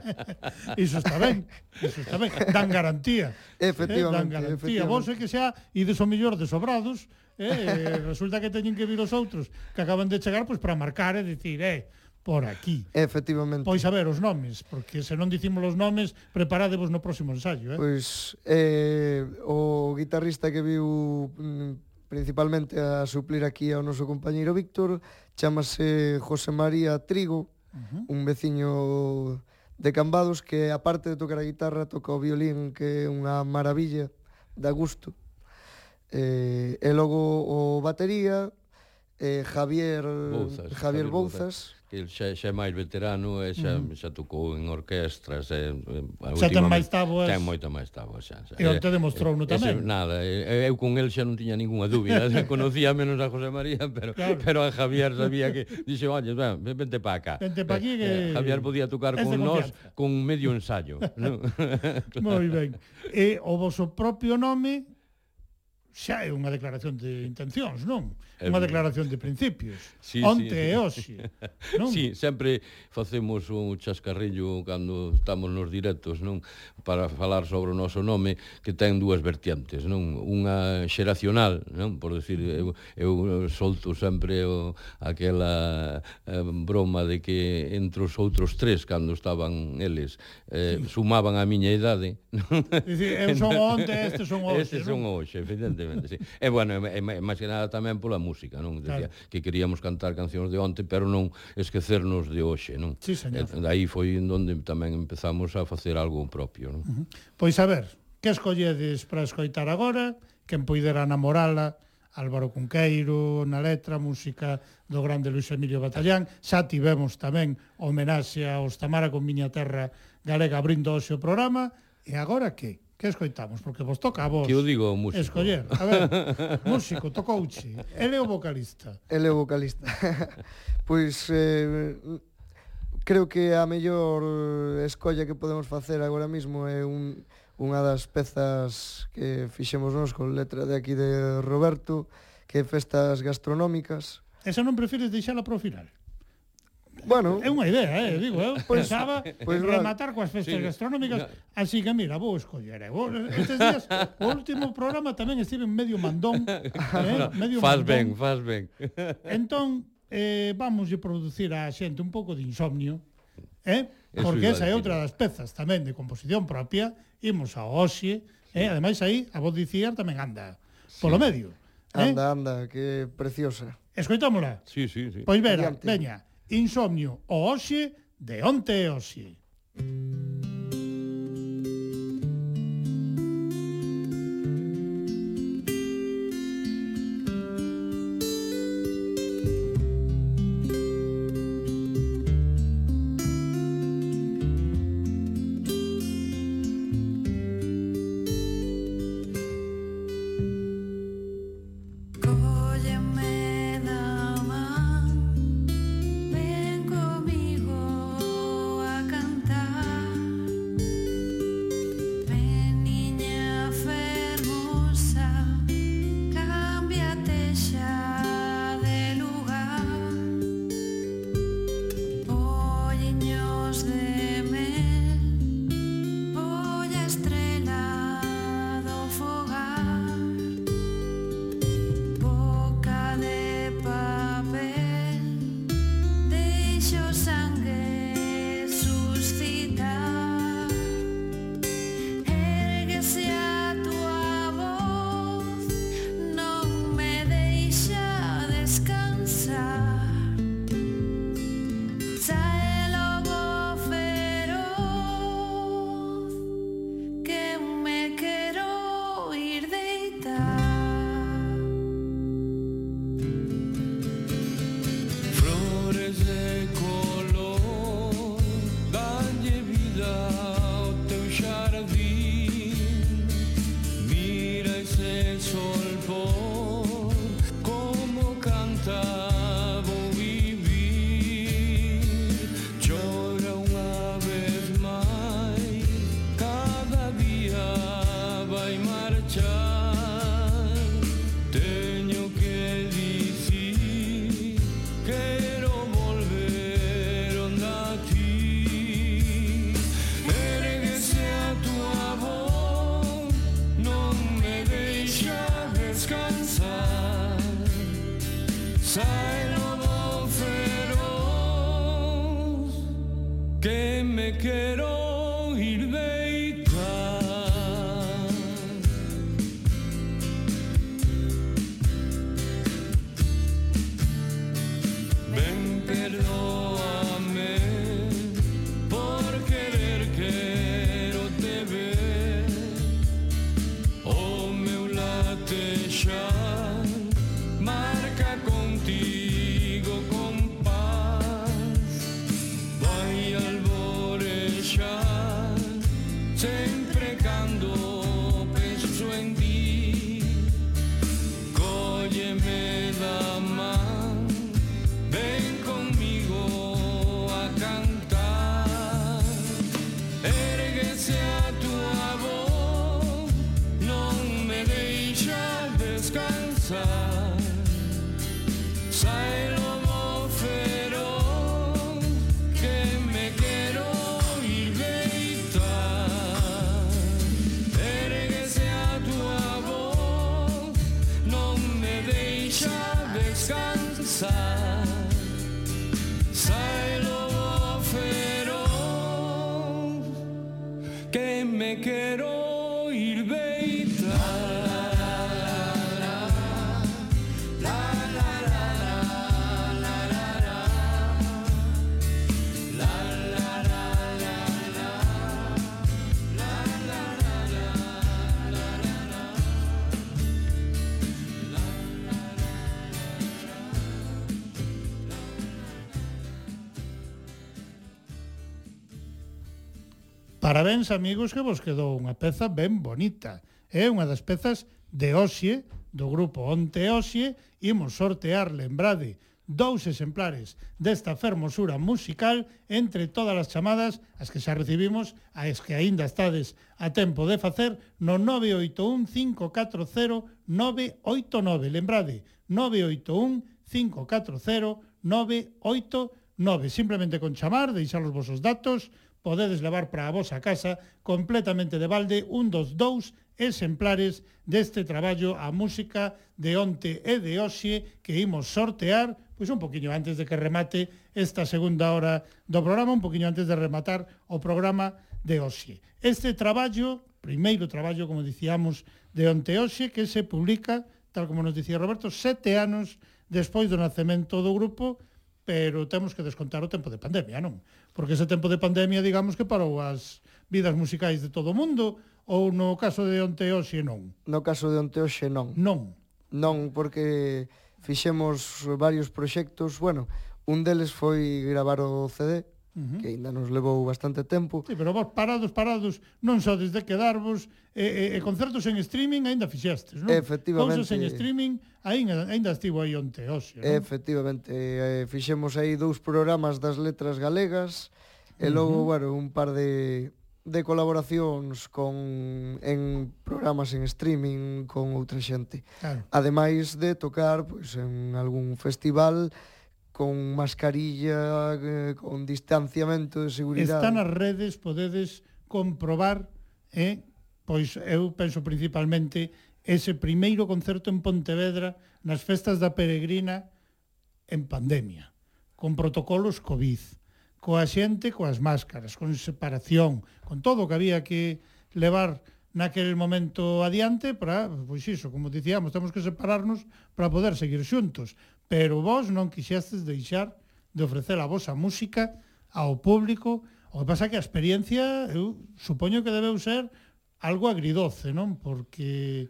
iso está ben, iso está ben. Dan garantía. Efectivamente. Eh, dan garantía. Vos é que xa ides o mellor de sobrados, eh, resulta que teñen que vir os outros que acaban de chegar pois pues, para marcar e eh, dicir, eh, por aquí. Efectivamente. Pois a ver os nomes, porque se non dicimos os nomes, preparádevos no próximo ensayo, eh? Pois eh o guitarrista que viu mm, principalmente a suplir aquí ao noso compañeiro Víctor, chamase José María Trigo, uh -huh. un veciño de Cambados que aparte de tocar a guitarra toca o violín que é unha maravilla da gusto. Eh, e logo o batería eh, Javier Bouzas, Javier, Javier Bouzas, Bouzas que xa, xa é máis veterano eh, e xa, mm. xa tocou en orquestras e, xa ten máis táboas ten moita máis táboas xa, xa. e onte demostrou no tamén ese, nada, eu con el xa non tiña ninguna dúbida conocía menos a José María pero, claro. pero a Javier sabía que dixe, oye, ven, vente pa acá vente pa aquí que... Javier podía tocar con nós con medio ensayo ¿no? moi ben e o vosso propio nome xa é unha declaración de intencións, non? É Unha declaración de principios. Sí, Onte sí. e hoxe. Non? Sí, sempre facemos un chascarrillo cando estamos nos directos, non? Para falar sobre o noso nome, que ten dúas vertientes, non? Unha xeracional, non? Por decir, eu, eu solto sempre o, aquela eh, broma de que entre os outros tres, cando estaban eles, eh, sumaban a miña idade. Non? Dicir, eu son onte, estes son hoxe. Estes son hoxe, evidentemente, sí. E, bueno, e, e, máis que nada tamén pola música, non? Decía claro. que queríamos cantar cancións de onte, pero non esquecernos de hoxe, non? Sí, señor. Eh, e, aí foi onde tamén empezamos a facer algo propio, non? Uh -huh. Pois a ver, que escolledes para escoitar agora? Quen poidera namorala? Álvaro Cunqueiro na letra, música do grande Luis Emilio Batallán. Xa tivemos tamén homenaxe aos Tamara con Miña Terra Galega abrindo hoxe o programa. E agora que? Que escoitamos? Porque vos toca a vos. Que eu digo o músico. Escoller. A ver, músico, tocouche. Ele é o vocalista. Ele é o vocalista. pois eh, creo que a mellor eh, escolla que podemos facer agora mesmo é un, unha das pezas que fixemos nos con letra de aquí de Roberto, que é Festas Gastronómicas. Esa non prefires deixala para o final? Bueno, é unha idea, eh, digo, eu pues, pensaba pues, rematar coas festas sí, gastronómicas, no. así que mira, vou escoller. Eh. Vou, estes días, o último programa tamén estive medio mandón, eh, medio faz mandón. ben, faz ben. Entón, eh, vamos a producir a xente un pouco de insomnio, eh? porque esa é outra das pezas tamén de composición propia, imos ao Oxe, eh, sí. eh? ademais aí a voz dicir tamén anda sí. polo medio. Anda, eh? Anda, anda, que preciosa. Escoitámola. Sí, sí, sí. Pois vera, Adiante. veña. Insomnio, o hoxe de onte e hoxe. parabéns, amigos, que vos quedou unha peza ben bonita. É unha das pezas de Oxie, do grupo Onte Oxie, imos sortear, lembrade, dous exemplares desta fermosura musical entre todas as chamadas as que xa recibimos, as que aínda estades a tempo de facer no 981-540-989. Lembrade, 981-540-989. Simplemente con chamar, deixar os vosos datos, podedes levar para a vosa casa completamente de balde un dos dous exemplares deste traballo a música de onte e de hoxe que imos sortear pois un poquinho antes de que remate esta segunda hora do programa, un poquinho antes de rematar o programa de hoxe. Este traballo, primeiro traballo, como dicíamos, de onte hoxe, que se publica, tal como nos dicía Roberto, sete anos despois do nacemento do grupo, pero temos que descontar o tempo de pandemia, non? porque ese tempo de pandemia, digamos que parou as vidas musicais de todo o mundo, ou no caso de onte hoxe non? No caso de onte hoxe non. Non. Non, porque fixemos varios proxectos, bueno, un deles foi gravar o CD, uh -huh. que ainda nos levou bastante tempo. Sí, pero vos parados, parados, non só desde quedarvos, e, e, e concertos en streaming aínda fixestes, non? Efectivamente. Cousas en streaming aínda, aínda estivo aí onte, hoxe, non? Efectivamente, eh, fixemos aí dous programas das letras galegas, e logo, uh -huh. bueno, un par de, de colaboracións con en programas en streaming con outra xente. Claro. Ademais de tocar pois en algún festival con mascarilla, eh, con distanciamento de seguridade. Están as redes, podedes comprobar, eh? pois eu penso principalmente ese primeiro concerto en Pontevedra nas festas da Peregrina en pandemia, con protocolos COVID, coa xente coas máscaras, con separación, con todo o que había que levar naquele momento adiante para, pois iso, como dicíamos, temos que separarnos para poder seguir xuntos pero vos non quixestes deixar de ofrecer a vosa música ao público. O que pasa é que a experiencia, eu supoño que debeu ser algo agridoce, non? Porque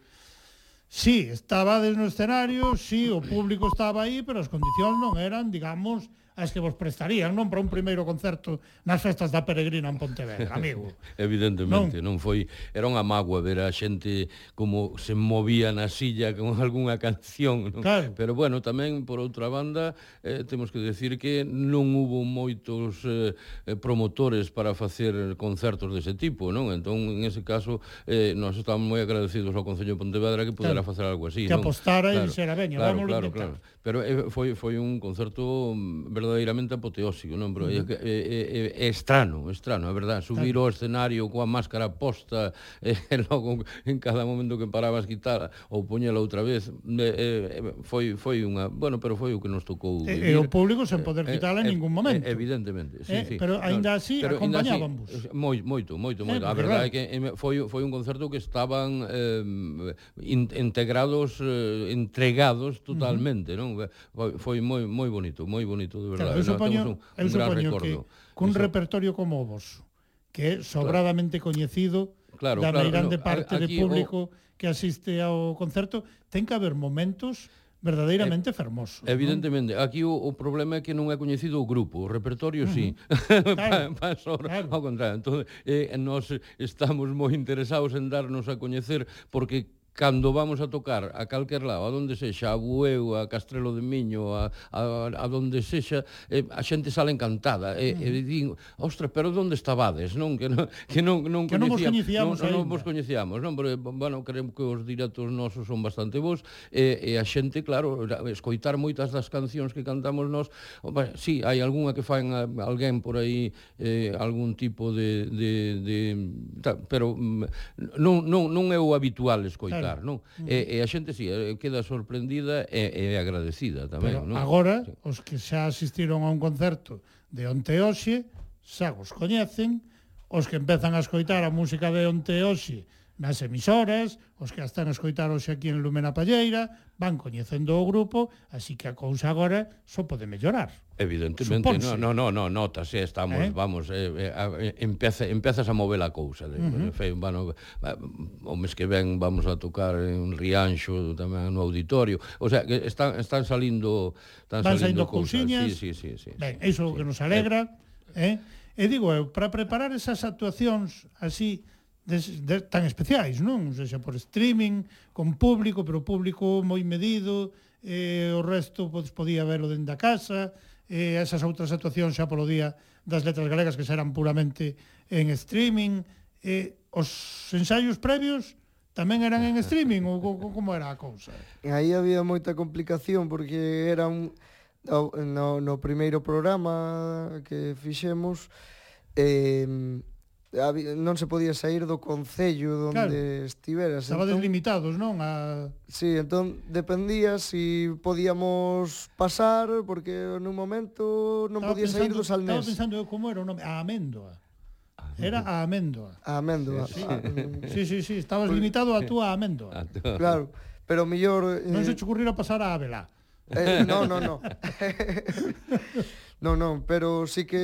sí, estaba no escenario, sí, o público estaba aí, pero as condicións non eran, digamos, as que vos prestarían, non para un primeiro concerto nas festas da Peregrina en Pontevedra, amigo. Evidentemente, non, non foi, era unha mágoa ver a xente como se movía na silla con algunha canción, non? Claro. Pero bueno, tamén por outra banda, eh, temos que decir que non hubo moitos eh, eh promotores para facer concertos dese tipo, non? Entón, en ese caso, eh, nós estamos moi agradecidos ao Concello de Pontevedra que pudera claro. facer algo así, que non? Que apostara claro. e dixera, veña, claro, vamos claro, intentar. Claro. Pero eh, foi foi un concerto verdadeiro verdadeiramente apoteósico, non, Pero Uh -huh. é, é, é, é estrano, estrano, é verdad, subir ao escenario coa máscara posta e logo en cada momento que parabas quitar ou poñela outra vez, é, é, foi foi unha, bueno, pero foi o que nos tocou. E, e o público sen poder eh, quitala en eh, ningún eh, momento. Evidentemente, sí, eh, sí. Pero aínda así pero acompañábamos. Así, moi, moito, moito, moito. Eh, a verdade é que foi foi un concerto que estaban eh, integrados, eh, entregados totalmente, uh -huh. non? Foi, foi moi moi bonito, moi bonito de verdade claro, eu supoño, un, eu supoño que cun eso... repertorio como o vos, que é sobradamente claro. coñecido claro, da claro, meirande no, parte aquí, de público o... que asiste ao concerto, ten que haber momentos verdadeiramente eh, fermoso. Evidentemente, aquí o, o problema é que non é coñecido o grupo, o repertorio uh -huh. sí. Claro, Paso claro. ao contrario. Entón, eh, nós estamos moi interesados en darnos a coñecer porque cando vamos a tocar a calquer lado, a donde sexa, a Bueu, a Castrelo de Miño, a, a, a donde sexa, eh, a xente sale encantada. E, mm. e din, ostra, pero onde estabades? Non, que non, que non, non, que non vos coñecíamos non, non vos coñecíamos, non, pero, bueno, creo que os directos nosos son bastante vos, e, e a xente, claro, escoitar moitas das cancións que cantamos nós, bueno, sí, hai algunha que faen a, eh, alguén por aí eh, algún tipo de, de, de ta, pero mm, non, non, non é o habitual escoitar. Claro non? E, e a xente si, sí, queda sorprendida e, e agradecida tamén, Pero non? agora, sí. os que xa asistiron a un concerto de onte e hoxe, xa os coñecen, os que empezan a escoitar a música de onte e hoxe nas emisoras, os que a están a escoitar hoxe aquí en Lumena Palleira, van coñecendo o grupo, así que a cousa agora só pode mellorar. Evidentemente, Suponse. no, no, no, no, notas, eh, estamos, eh? vamos, eh, eh, eh empeza, empezas a mover a cousa. De, uh -huh. fe, bueno, o mes que ven vamos a tocar en Rianxo, tamén no auditorio, o sea, que están, están salindo, están van salindo, cousiñas, sí, sí, sí, sí, ben, iso sí, que nos eh. alegra, eh, eh? E digo, eu, para preparar esas actuacións así, des, de, tan especiais, non? O sea, por streaming, con público, pero público moi medido, e o resto podes, podía verlo dende a casa, e esas outras actuacións xa polo día das letras galegas que serán puramente en streaming, e os ensaios previos tamén eran en streaming, ou como era a cousa? Aí había moita complicación, porque era un... No, no primeiro programa que fixemos, eh, non se podía sair do concello onde claro. estiveras. Estaba entón, limitados, non? A... Sí, entón dependía si podíamos pasar, porque nun momento non estaba podía sair do Salnés. Estaba pensando como era o nome, a Améndoa. Era a améndoa. A améndoa. Sí, sí, a... sí, sí, sí, estabas limitado a túa améndoa. Claro, pero mellor... Eh... Non se eh, te ocurrira pasar a Abelá. Eh, no, no, no. Non, non, pero sí que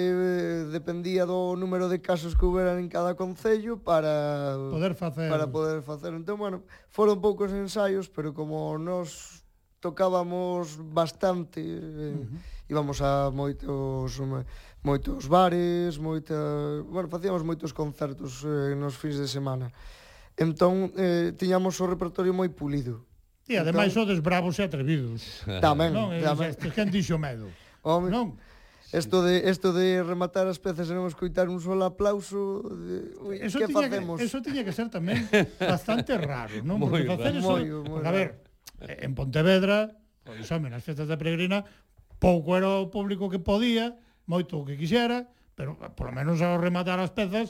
dependía do número de casos que houberan en cada concello para poder facer para poder facer. Entón, bueno, foron poucos ensaios, pero como nos tocábamos bastante, eh, uh -huh. íbamos a moitos moitos bares, moita, bueno, facíamos moitos concertos eh, nos fins de semana. Entón, eh, tiñamos o repertorio moi pulido. E ademais entón... sodes bravos e atrevidos. Tamén, non, tamén. Este, quen dixo medo. Home, non? Esto de esto de rematar as pezas e non escoitar un solo aplauso, ui, eso que facemos? Que, eso tiña que ser tamén bastante raro, non? Porque muy facer eso, muy, muy a ver, eh, en Pontevedra, pois home, nas festas da peregrina, pouco era o público que podía, moito o que quixera, pero eh, polo menos ao rematar as pezas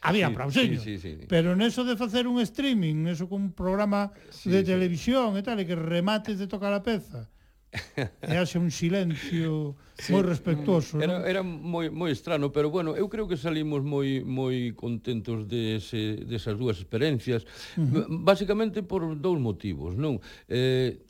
había sí, aplausiño. Sí, sí, sí. Pero neso de facer un streaming, eso con un programa sí, de televisión sí. e tal, e que remates de tocar a peza, e haxe un silencio sí. moi respectuoso. Era, ¿no? era moi, moi estrano, pero bueno, eu creo que salimos moi moi contentos de ese, desas dúas experiencias, uh -huh. basicamente por dous motivos, non? Eh,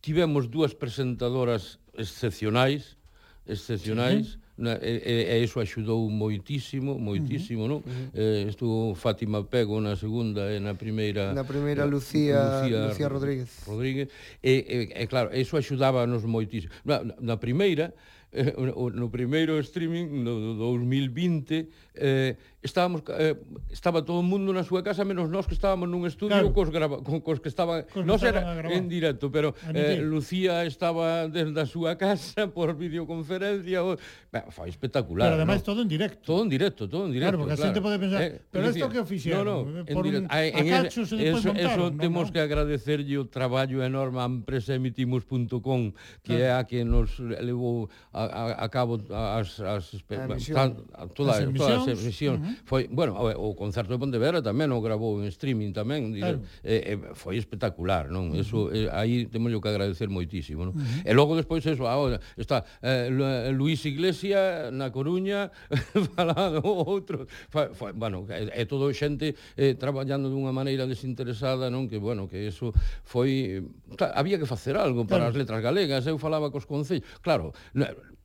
tivemos dúas presentadoras excepcionais, excepcionais, uh -huh na, e, e iso axudou moitísimo, moitísimo, uh -huh. non? Uh -huh. eh, estuvo Fátima Pego na segunda e na primeira na primeira eh, Lucía Lucía, Lucía Rodríguez. Rodríguez e, e, e claro, iso axudábanos moitísimo. Na, na primeira eh, no primeiro streaming no, do 2020 eh, estábamos eh, estaba todo o mundo na súa casa menos nós que estábamos nun estudio claro. cos, grava, con, cos que estaban cos nós era en directo, pero eh, Lucía estaba desde a súa casa por videoconferencia, o, ben, foi espectacular. Pero además no? todo en directo. Todo en directo, todo en directo. Claro, porque claro. a xente pode pensar, eh, pero isto que oficial, no, no, eh, por un eh, acacho se despois montaron. Eso no, temos no? que agradecerlle o traballo enorme a empresa emitimos.com que claro. é a que nos levou a, a, a cabo as, as, as, a, a, toda, as todas as emisións. Uh -huh. Foi, bueno, o concerto de Pontevedra tamén o grabou en streaming tamén, claro. eh, eh, foi espectacular, non? Uh -huh. Eso eh, aí temos que agradecer moitísimo, non? Uh -huh. E logo despois eso, ahora está eh, Luis Iglesia na Coruña falando outro, fa, fa, bueno, é, é todo xente eh, traballando dunha maneira desinteresada, non? Que bueno, que eso foi eh, claro, había que facer algo para claro. as letras galegas, eu falaba cos concellos. Claro,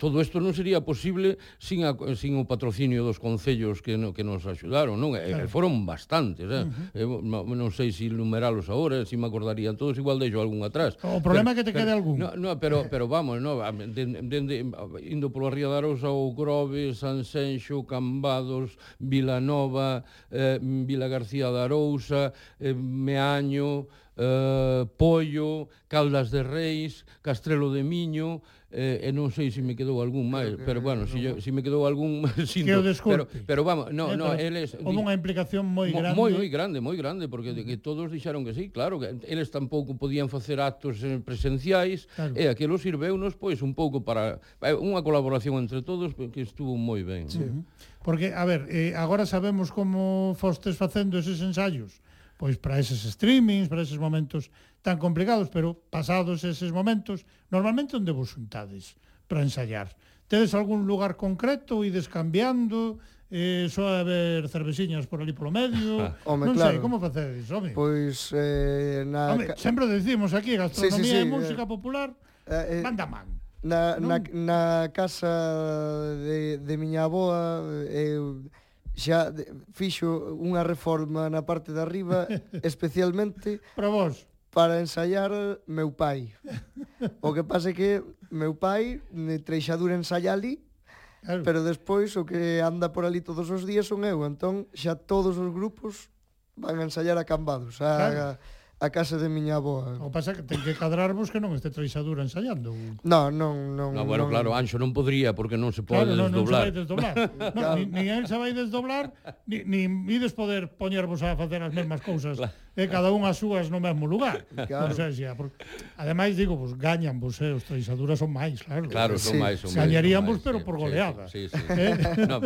Todo isto non sería posible sin, a, sin o patrocinio dos concellos que, no, que nos axudaron, non? Claro. E, foron bastantes, eh? Uh -huh. Eu non sei se si numeralos agora, se si me acordarían todos, igual deixo algún atrás. O problema pero, é que te quede algún. No, no pero, pero vamos, no, de, de, de, indo polo Ría de Arousa, o Grove, San Senxo, Cambados, Vilanova, eh, Vila García de Arousa, eh, Meaño, eh, Pollo, Caldas de Reis, Castrelo de Miño, eh, e non sei se me quedou algún máis, pero bueno, se yo, se me quedou algún sinto, que o pero pero vamos, no, eh, no, eles houve unha implicación moi grande. Moi moi grande, moi grande, porque de que todos dixeron que sí, claro, que eles tampouco podían facer actos presenciais claro. e aquilo sirveunos pois un pouco para eh, unha colaboración entre todos que estuvo moi ben. Sí. Uh. Porque, a ver, eh, agora sabemos como fostes facendo eses ensaios. Pois para eses streamings, para eses momentos tan complicados, pero pasados eses momentos, normalmente onde vos xuntades para ensayar? Tedes algún lugar concreto, ides cambiando, eh, só haber cervexiñas por ali polo medio, home, non claro. sei, como facedes, home? Pois, eh, na... Home, sempre decimos aquí, gastronomía sí, sí, sí, e música eh, popular, eh, eh manda man. Na, non? na, na casa de, de miña aboa, eu... Xa fixo unha reforma na parte de arriba especialmente para vos para ensaiar meu pai. O que pasa é que meu pai ne treixadura ensaya ali, claro. pero despois o que anda por ali todos os días son eu, entón xa todos os grupos van a ensaiar a Cambados, a, claro. a, a casa de miña aboa. O pasa que ten que cadrarvos que non este treixadura ensaiando. Non, non, non. No, bueno, non... claro, Anxo non podría porque non se pode claro, desdoblar. Non, non se vai desdoblar. no, claro. Ni, ni el se vai desdoblar, ni, ni ides poder poñervos a facer as mesmas cousas. Claro e cada un as súas no mesmo lugar. Claro. Non sei xa, porque, ademais digo, pues, gañan vos, eh, os traisaduras son máis, claro. Claro, son sí. máis, son máis. Gañarían vos, pero sí, por goleada. Sí, sí. Eh? No,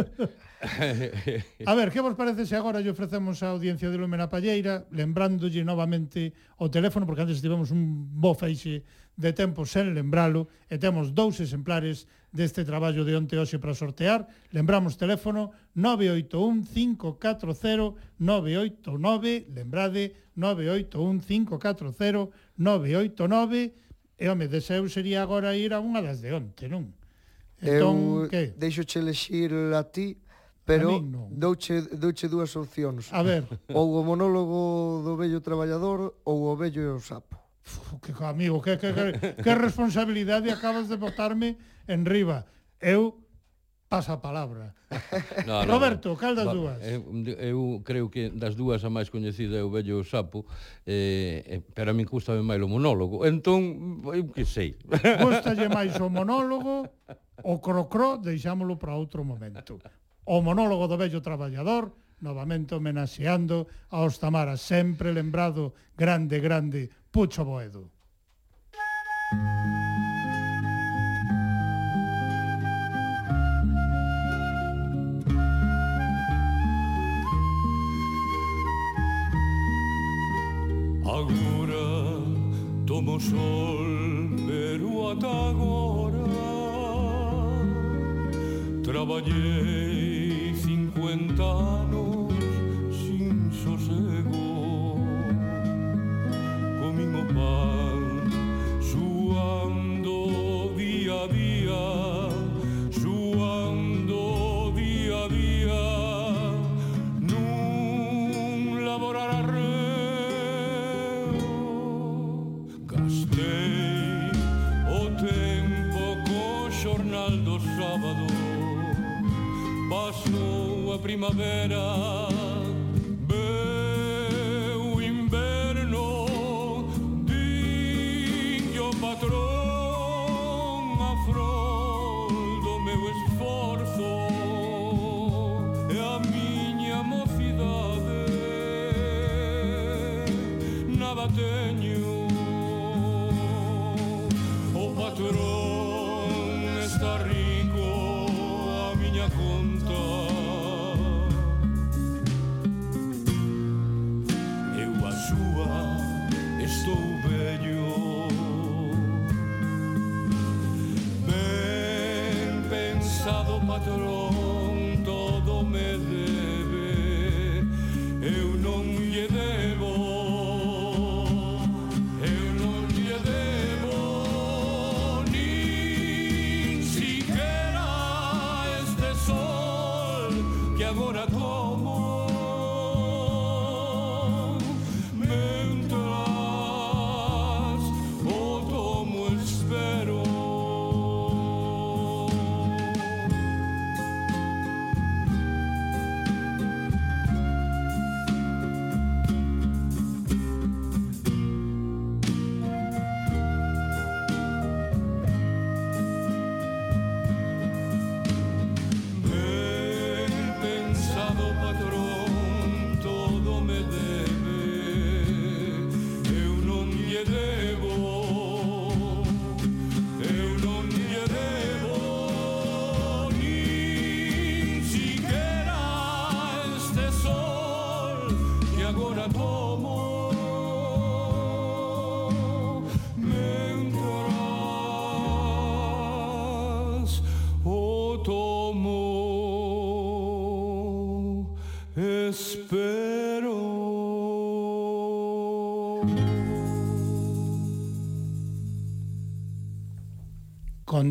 A ver, que vos parece se agora lle ofrecemos a audiencia de Lumen a Palleira, lembrándolle novamente o teléfono, porque antes tivemos un bo feixe de tempo sen lembralo, e temos dous exemplares deste traballo de onte hoxe para sortear. Lembramos teléfono 981-540-989, lembrade 981-540-989, e home, deseu sería agora ir a unha das de onte, non? Entón, Eu que? deixo che lexir a ti Pero no. douche, douche dúas opcións. A ver. Ou o monólogo do vello traballador ou o vello e o sapo. Uf, que amigo, que, que, que, que responsabilidade acabas de botarme en riba. Eu pasa a palabra. No, no, Roberto, no. cal das dúas? Eu, eu creo que das dúas a máis coñecida é o vello sapo, eh, eh, pero a min custa máis o monólogo. Entón, eu que sei. Gustalle máis o monólogo, o crocro, deixámolo para outro momento o monólogo do vello traballador, novamente homenaxeando aos Tamaras, sempre lembrado grande, grande, Pucho Boedo. Agora tomo sol, pero ata agora traballei puritanos sin sosego. Comimos pan, suando día a día, suando día a día. Nun laborar arreo, gastei o tempo co xornal do sábado. Pasou primavera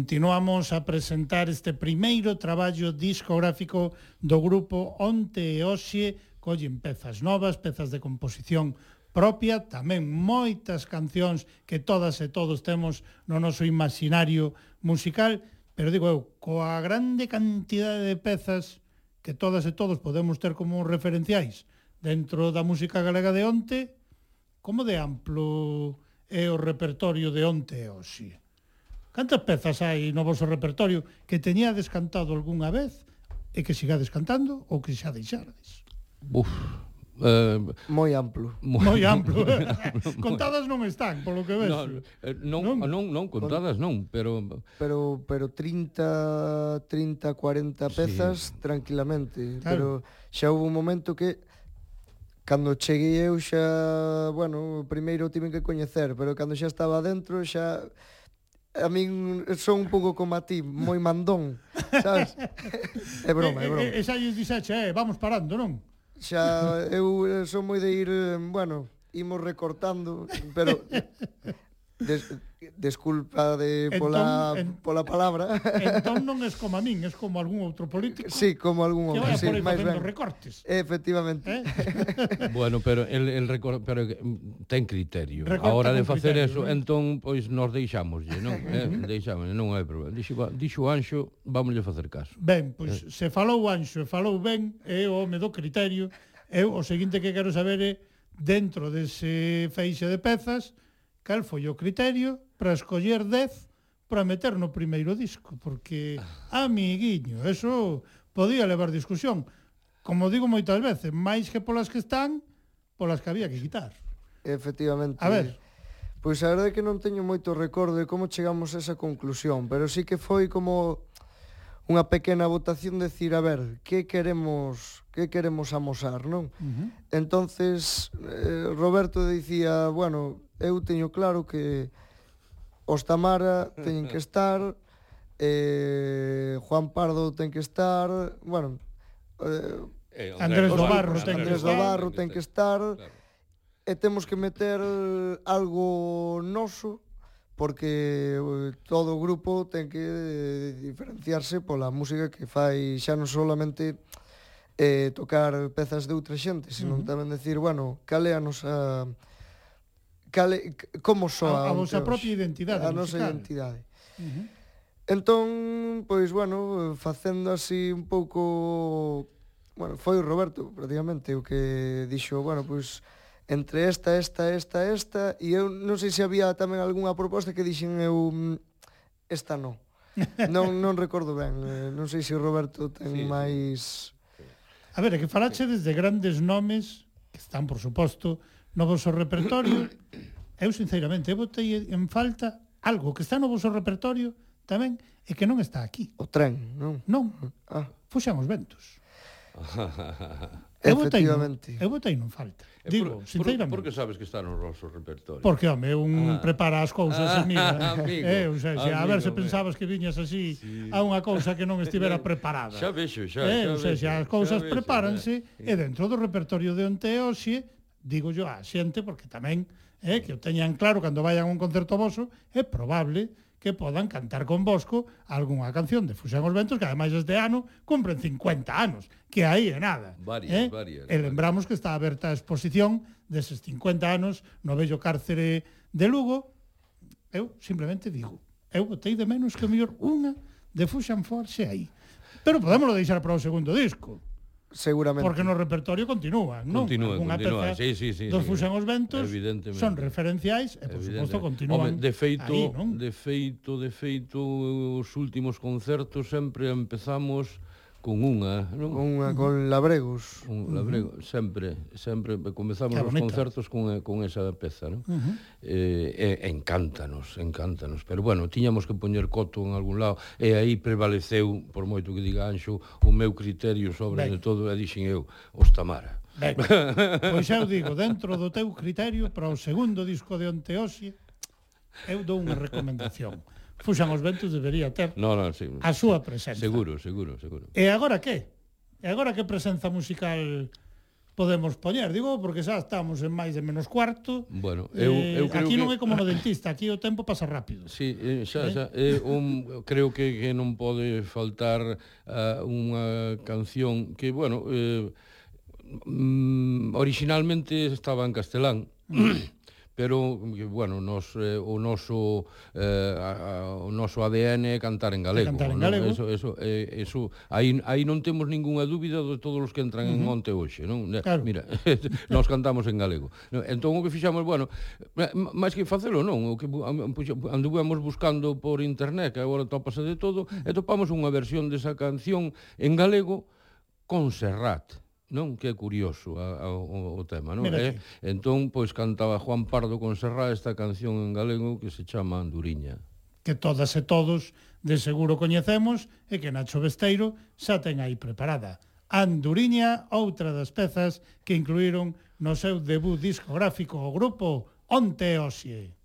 Continuamos a presentar este primeiro traballo discográfico do grupo Onte e Oxe, collen pezas novas, pezas de composición propia, tamén moitas cancións que todas e todos temos no noso imaginario musical, pero digo eu, coa grande cantidade de pezas que todas e todos podemos ter como referenciais dentro da música galega de onte, como de amplo é o repertorio de onte e oxe? Cantas pezas hai no vosso repertorio que teñades cantado algunha vez e que sigades cantando ou que xa deixardes? Uf, Eh, moi amplo. Moi, moi amplo. contadas non están, polo que ves. No, eh, non, non, non, non contadas non, pero pero pero 30 30 40 pezas sí. tranquilamente, claro. pero xa houve un momento que cando cheguei eu xa, bueno, primeiro tive que coñecer, pero cando xa estaba dentro xa a min son un pouco como a ti, moi mandón, sabes? é broma, é eh, eh, broma. E, e, e xa lles dixeche, eh, vamos parando, non? Xa eu eh, son moi de ir, bueno, imos recortando, pero Des, desculpa de entón, pola, entón, en, pola palabra. Entón non es como a min, es como algún outro político. Sí, como algún outro, sí, máis ben. recortes. Efectivamente. Eh? bueno, pero el, el record, pero mm, ten criterio. Recorta a hora de facer eso, ¿no? entón pois nos deixámoslle, non? eh, deixamos, non hai problema. Dixo, dixo Anxo, vámoslle facer caso. Ben, pois eh. se falou Anxo e falou ben, é o home do criterio. Eu o seguinte que quero saber é dentro dese feixe de pezas, cal foi o criterio para escoller 10 para meter no primeiro disco, porque, ah. amiguiño, eso podía levar discusión. Como digo moitas veces, máis que polas que están, polas que había que quitar. Efectivamente. A ver, Pois a verdade é que non teño moito recordo de como chegamos a esa conclusión, pero sí que foi como unha pequena votación de decir, a ver, que queremos que queremos amosar, non? Uh -huh. Entonces, eh, Roberto dicía, bueno, eu teño claro que os Tamara teñen que estar, eh, Juan Pardo ten que estar, bueno, eh, eh Andrés, Andrés do Barro ten Andrés do Barro ten que estar claro. e temos que meter algo noso porque eh, todo o grupo ten que eh, diferenciarse pola música que fai xa non solamente eh, tocar pezas de outra xente, senón uh -huh. tamén decir, bueno, cal é a nosa cale, como soa a, a vosa propia identidade a nosa musical. identidade uh -huh. entón, pois bueno facendo así un pouco bueno, foi o Roberto prácticamente o que dixo, bueno, pois entre esta, esta, esta, esta e eu non sei se había tamén algunha proposta que dixen eu mm, esta non non, non recordo ben eh, non sei se o Roberto ten sí. máis A ver, é que falaxe desde grandes nomes que están, por suposto, no vosso repertorio. Eu, sinceramente, eu botei en falta algo que está no vosso repertorio tamén e que non está aquí. O tren, non? Non. Ah. Fuxan os ventos. Eu botei, eu botei non falta. Digo, por, sinceramente. Por, por que sabes que está no noso repertorio? Porque, home, un ah. prepara as cousas ah, mira. Amigo, eh, o sea, amigo, a ver se pensabas que viñas así sí. a unha cousa que non estivera preparada. xa vexo, xa. Eh, xa, xa, xa, xa as cousas xa vexo, preparanse xa. e dentro do repertorio de onte e hoxe digo yo a xente, porque tamén é eh, que o teñan claro cando vayan a un concerto voso, é probable que podan cantar con Bosco algunha canción de Fusión os Ventos, que ademais este ano cumpren 50 anos, que aí é nada. Varias, eh? varias. E lembramos que está aberta a exposición deses 50 anos no bello cárcere de Lugo. Eu simplemente digo, eu botei de menos que mellor unha de Fusion Force aí. Pero podemos deixar para o segundo disco seguramente. Porque no repertorio continúan, non? Continúa, Alguna continúa, sí, sí, sí. Dos sí, fuxan os ventos, son referenciais e, por suposto, continúan Home, de feito, aí, non? De feito, de feito, os últimos concertos sempre empezamos con unha, non? Con unha, con Labregos. Un Labrego, uh -huh. sempre, sempre comezamos os concertos con, con esa peza, non? Uh -huh. eh, eh, encántanos, encántanos, pero bueno, tiñamos que poñer coto en algún lado, e aí prevaleceu, por moito que diga Anxo, o meu criterio sobre ben. de todo, e dixen eu, os Tamara. Ben. pois eu digo, dentro do teu criterio, para o segundo disco de Onteosia, eu dou unha recomendación fuxan os ventos debería ter no, no, sí. a súa presenza. Seguro, seguro, seguro. E agora que? E agora que presenza musical podemos poñer, digo, porque xa estamos en máis de menos cuarto. Bueno, eu, eh, eu creo aquí non é como no dentista, aquí o tempo pasa rápido. Sí, eh, xa, eh? xa, eh? un, creo que, que non pode faltar uh, unha canción que, bueno, eh, mm, originalmente estaba en castelán, mm pero mm, bueno, nos eh, o noso eh, a, a, o noso ADN é cantar en galego, cantar en galego. Non? Eso eso eh, eso aí aí non temos ningunha dúbida de todos os que entran uh -huh. en onte hoxe, non? Claro. Mira, nós cantamos en galego. Entón o que fixamos, bueno, máis que facelo non, o que anduvemos buscando por internet, que agora topase de todo, e topamos unha versión desa canción en galego con Serrat Non, que é curioso a, a, o, o tema, non? Mira eh? Entón, pois cantaba Juan Pardo con Serra esta canción en galego que se chama Anduriña. Que todas e todos de seguro coñecemos e que Nacho Besteiro xa ten aí preparada. Anduriña, outra das pezas que incluíron no seu debut discográfico o grupo Onte Oxie.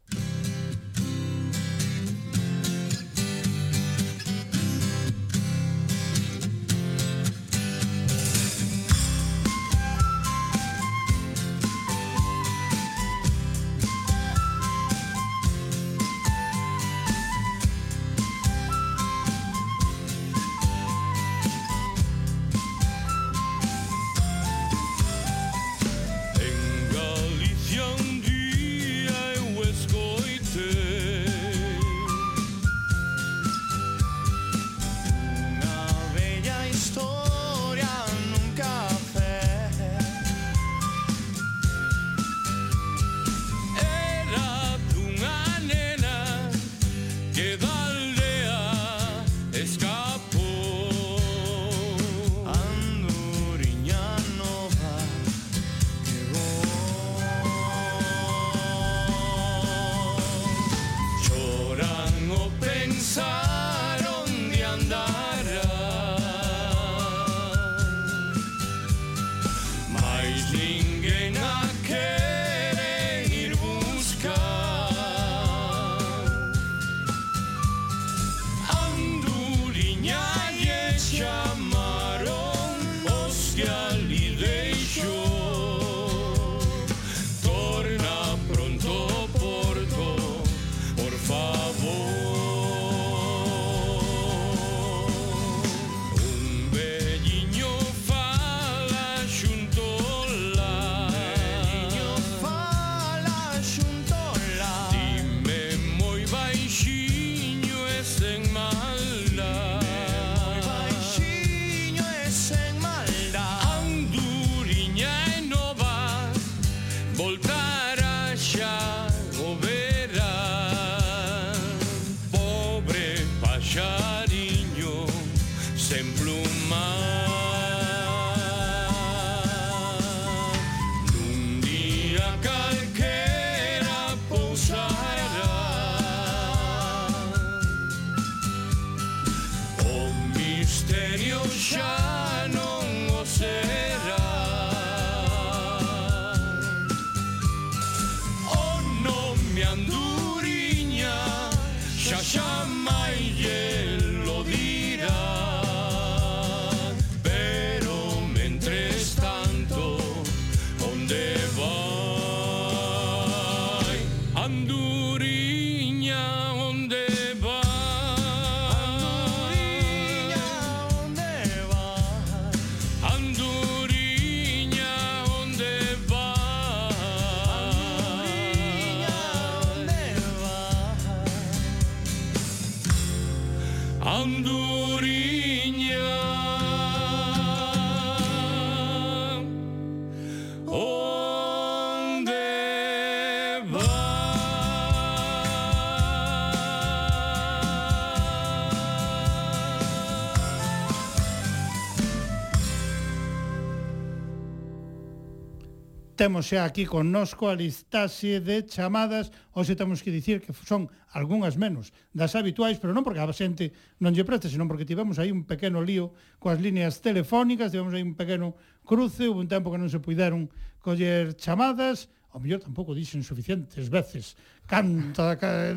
Temos xa aquí connosco a listaxe de chamadas, hoxe temos que dicir que son algunhas menos das habituais, pero non porque a xente non lle preste, senón porque tivemos aí un pequeno lío coas líneas telefónicas, tivemos aí un pequeno cruce, hubo un tempo que non se puideron coller chamadas, ao mellor tampouco dixen suficientes veces, canta, ca...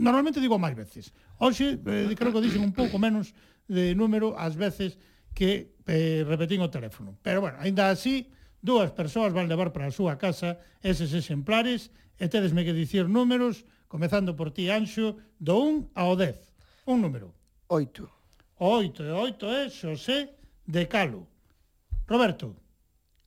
normalmente digo máis veces. Hoxe eh, creo que dixen un pouco menos de número as veces que eh, repetín o teléfono. Pero bueno, aínda así, Dúas persoas van levar para a súa casa eses exemplares e tedesme que dicir números, comezando por ti, Anxo, do 1 ao 10. Un número. 8. O 8 e 8 é Xosé de Calo. Roberto.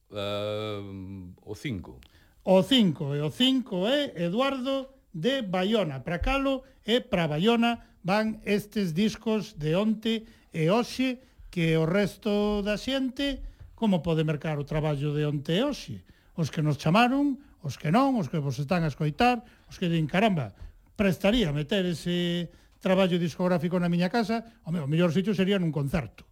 Uh, o 5. O 5 e o 5 é Eduardo de Bayona. Para Calo e para Bayona van estes discos de onte e hoxe que o resto da xente como pode mercar o traballo de onte e hoxe. Os que nos chamaron, os que non, os que vos están a escoitar, os que din, caramba, prestaría meter ese traballo discográfico na miña casa, o meu, o mellor sitio sería nun concerto.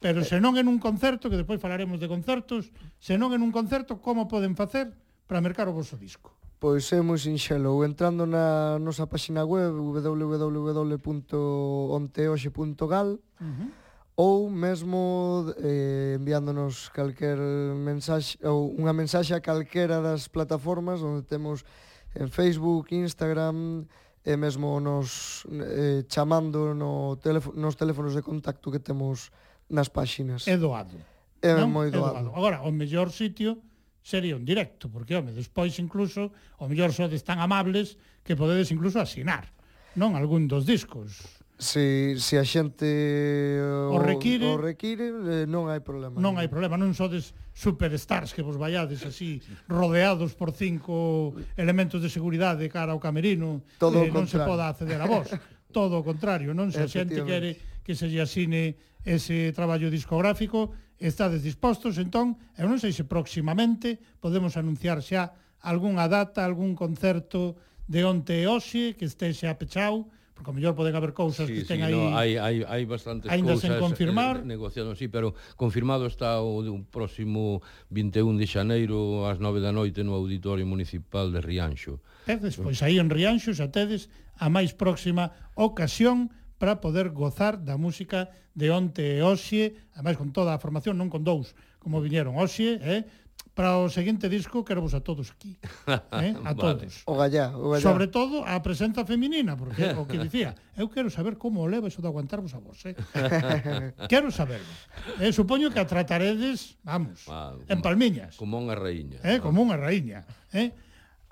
Pero se non en un concerto, que despois falaremos de concertos, se non en un concerto, como poden facer para mercar o vosso disco? Pois é moi sinxelo, entrando na nosa páxina web www.onteoxe.gal uh -huh ou mesmo eh, enviándonos calquer mensaxe ou unha mensaxe a calquera das plataformas onde temos en Facebook, Instagram e mesmo nos eh, chamando no teléfono, nos teléfonos de contacto que temos nas páxinas. É doado. É non? moi doado. É doado. Agora, o mellor sitio sería un directo, porque, home, despois incluso, o mellor sodes tan amables que podedes incluso asinar, non? Algún dos discos se, se a xente o, o require, o require eh, non hai problema. Non hai problema, non sodes superstars que vos vaiades así rodeados por cinco elementos de seguridade cara ao camerino, Todo eh, non contrario. se poda acceder a vos. Todo o contrario, non se a xente quere que se lle asine ese traballo discográfico, estades dispostos, entón, eu non sei se próximamente podemos anunciar xa algunha data, algún concerto de onte e hoxe que este xa pechado, porque ao mellor poden haber cousas sí, que ten sí, aí no, hai, hai, hai bastantes ainda cousas sen confirmar eh, negociando, sí, pero confirmado está o de un próximo 21 de xaneiro ás 9 da noite no Auditorio Municipal de Rianxo E despois aí en Rianxo xa tedes a máis próxima ocasión para poder gozar da música de onte e hoxe, ademais con toda a formación, non con dous, como viñeron hoxe, eh? para o seguinte disco quero vos a todos aquí. Eh? A todos. O gallá, o gallá. Sobre todo a presenza feminina, porque o que dicía, eu quero saber como o leva iso de aguantarvos a vos, eh? quero saberlo. Eh, supoño que a trataredes, vamos, ah, en palmiñas. Como unha raíña. Eh, como unha raíña, eh?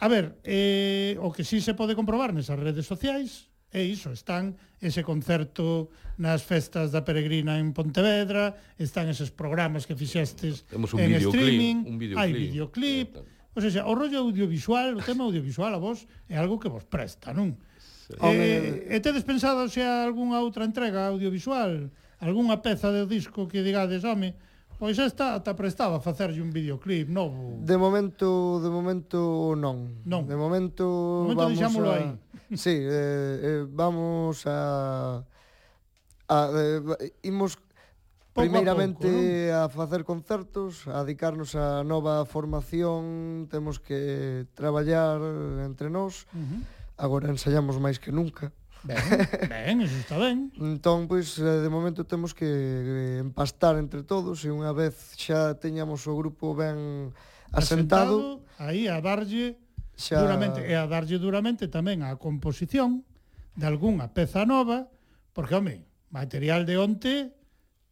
A ver, eh, o que sí se pode comprobar nesas redes sociais É iso, están ese concerto nas festas da Peregrina en Pontevedra, están eses programas que fixestes Temos un en videoclip, streaming, un videoclip. hai videoclip, o sea, o rollo audiovisual, o tema audiovisual a vos é algo que vos presta, non? Sí. Eh, e tedes pensado se algunha outra entrega audiovisual, algunha peza de disco que digades, home, Pois esta ata prestaba facerlle un videoclip novo. De momento, de momento non. non. De momento, de momento vamos a... aí sí, eh, eh, vamos a... a eh, imos pouco primeiramente a, pouco, a facer concertos, a dedicarnos a nova formación, temos que traballar entre nós. Uh -huh. Agora ensaiamos máis que nunca. Ben, ben, iso está ben. Entón, pois, eh, de momento temos que eh, empastar entre todos e unha vez xa teñamos o grupo ben asentado, asentado aí a darlle xa... duramente, e a darlle duramente tamén a composición de algunha peza nova, porque, home, material de onte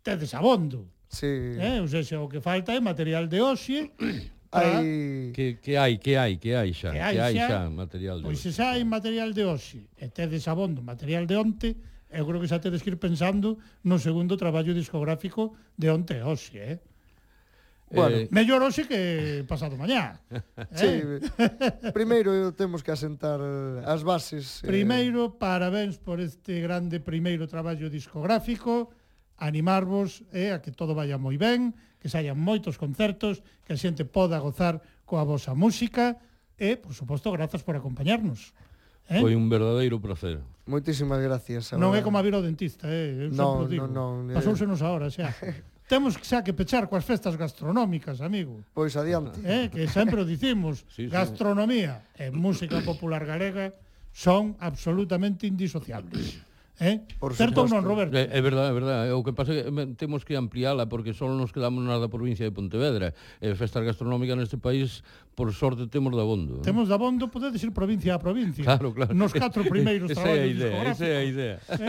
tedes abondo. Sí. Eh? Ou seja, o que falta é material de hoxe, para... Hai... Que, que hai, que hai, que hai xa, que hai, que hai xa, xa material de Pois se xa hai material de hoxe e tedes abondo material de onte, eu creo que xa tedes que ir pensando no segundo traballo discográfico de onte e hoxe, eh? Bueno, eh... mellor hoxe que pasado mañá. Eh? Sí, primeiro temos que asentar as bases. Eh. Primeiro, eh... parabéns por este grande primeiro traballo discográfico, animarvos eh, a que todo vaya moi ben, que saian moitos concertos, que a xente poda gozar coa vosa música e, por suposto, grazas por acompañarnos. Eh? Foi un verdadeiro placer. Moitísimas gracias. Ahora. Non é como a vir ao dentista, eh? Eu non, non, non, non. Eh. Pasouse nos ahora, xa. Temos xa que pechar coas festas gastronómicas, amigo. Pois adiante. Eh, que sempre o dicimos, sí, sí. gastronomía e música popular galega son absolutamente indisociables. Eh? Por certo ou non, Roberto? É, é verdade, é verdade. O que pasa é que temos que ampliála porque só nos quedamos na da provincia de Pontevedra. E festa gastronómica neste país, por sorte, temos da bondo. Eh. Temos da bondo, podedes ir provincia a provincia. Claro, claro. Nos catro primeiros esa é a idea, Esa é a idea. Eh?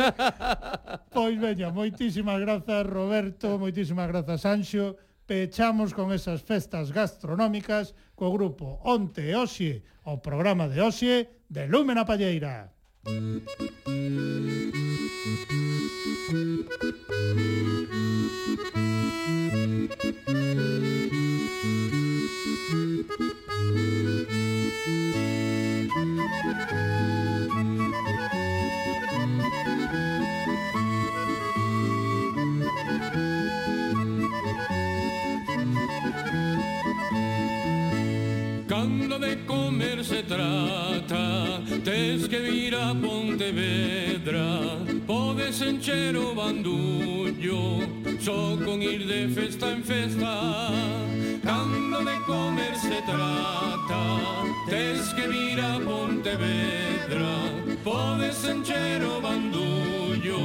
pois veña, moitísimas grazas, Roberto, moitísimas grazas, Anxo. Pechamos con esas festas gastronómicas co grupo Onte e Oxe, o programa de Oxe de Lúmena Palleira. Música Cuando de comer se trata, te escribirá Pontevedra. Podes encher o bandullo Só con ir de festa en festa. Cando de comer se trata Tes que vir a Pontevedra. Podes encher o bandullo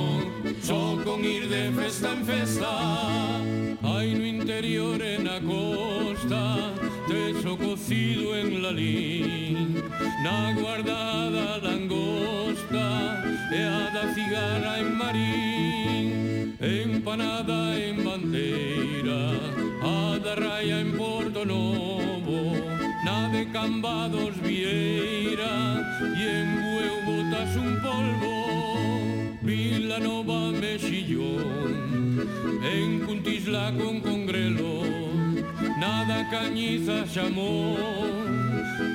Só con ir de festa en festa. Hai no interior e na costa Teso cocido en la lin Na guardada langosta e a da cigara en Marín, empanada en Bandeira, a da raya en Porto Novo, na de Cambados Vieira, e en Bueu botas un polvo, Vila Nova Mexillón, en Cuntisla con Congrelo, nada cañiza chamou,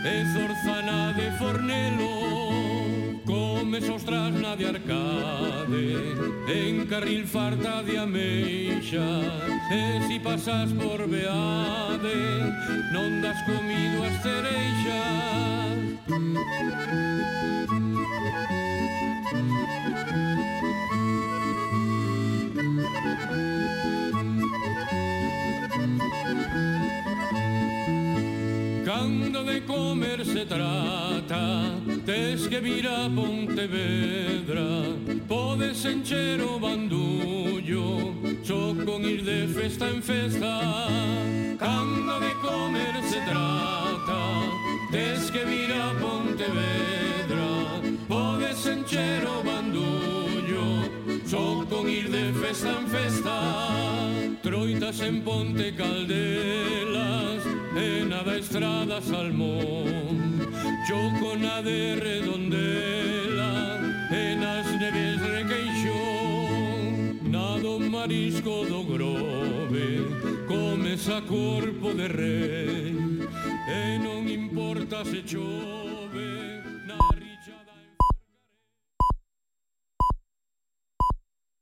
e Zorzana de Fornelo, me ostras na de arcade. En carril farta de ameixa E si pasas por beade Non das comido as cereixas. Cando de comer se trata, tes que vir a Pontevedra, podes encher o bandullo, só con ir de festa en festa. Cando de comer se trata, tes que vir a Pontevedra, podes encher o bandullo, só con ir de festa en festa. Troitas en Ponte Caldelas, en nada estrada salmón, chocona de redondela, en as neves requeixón, nado marisco do grove, comes a corpo de rei, e non importa se chove,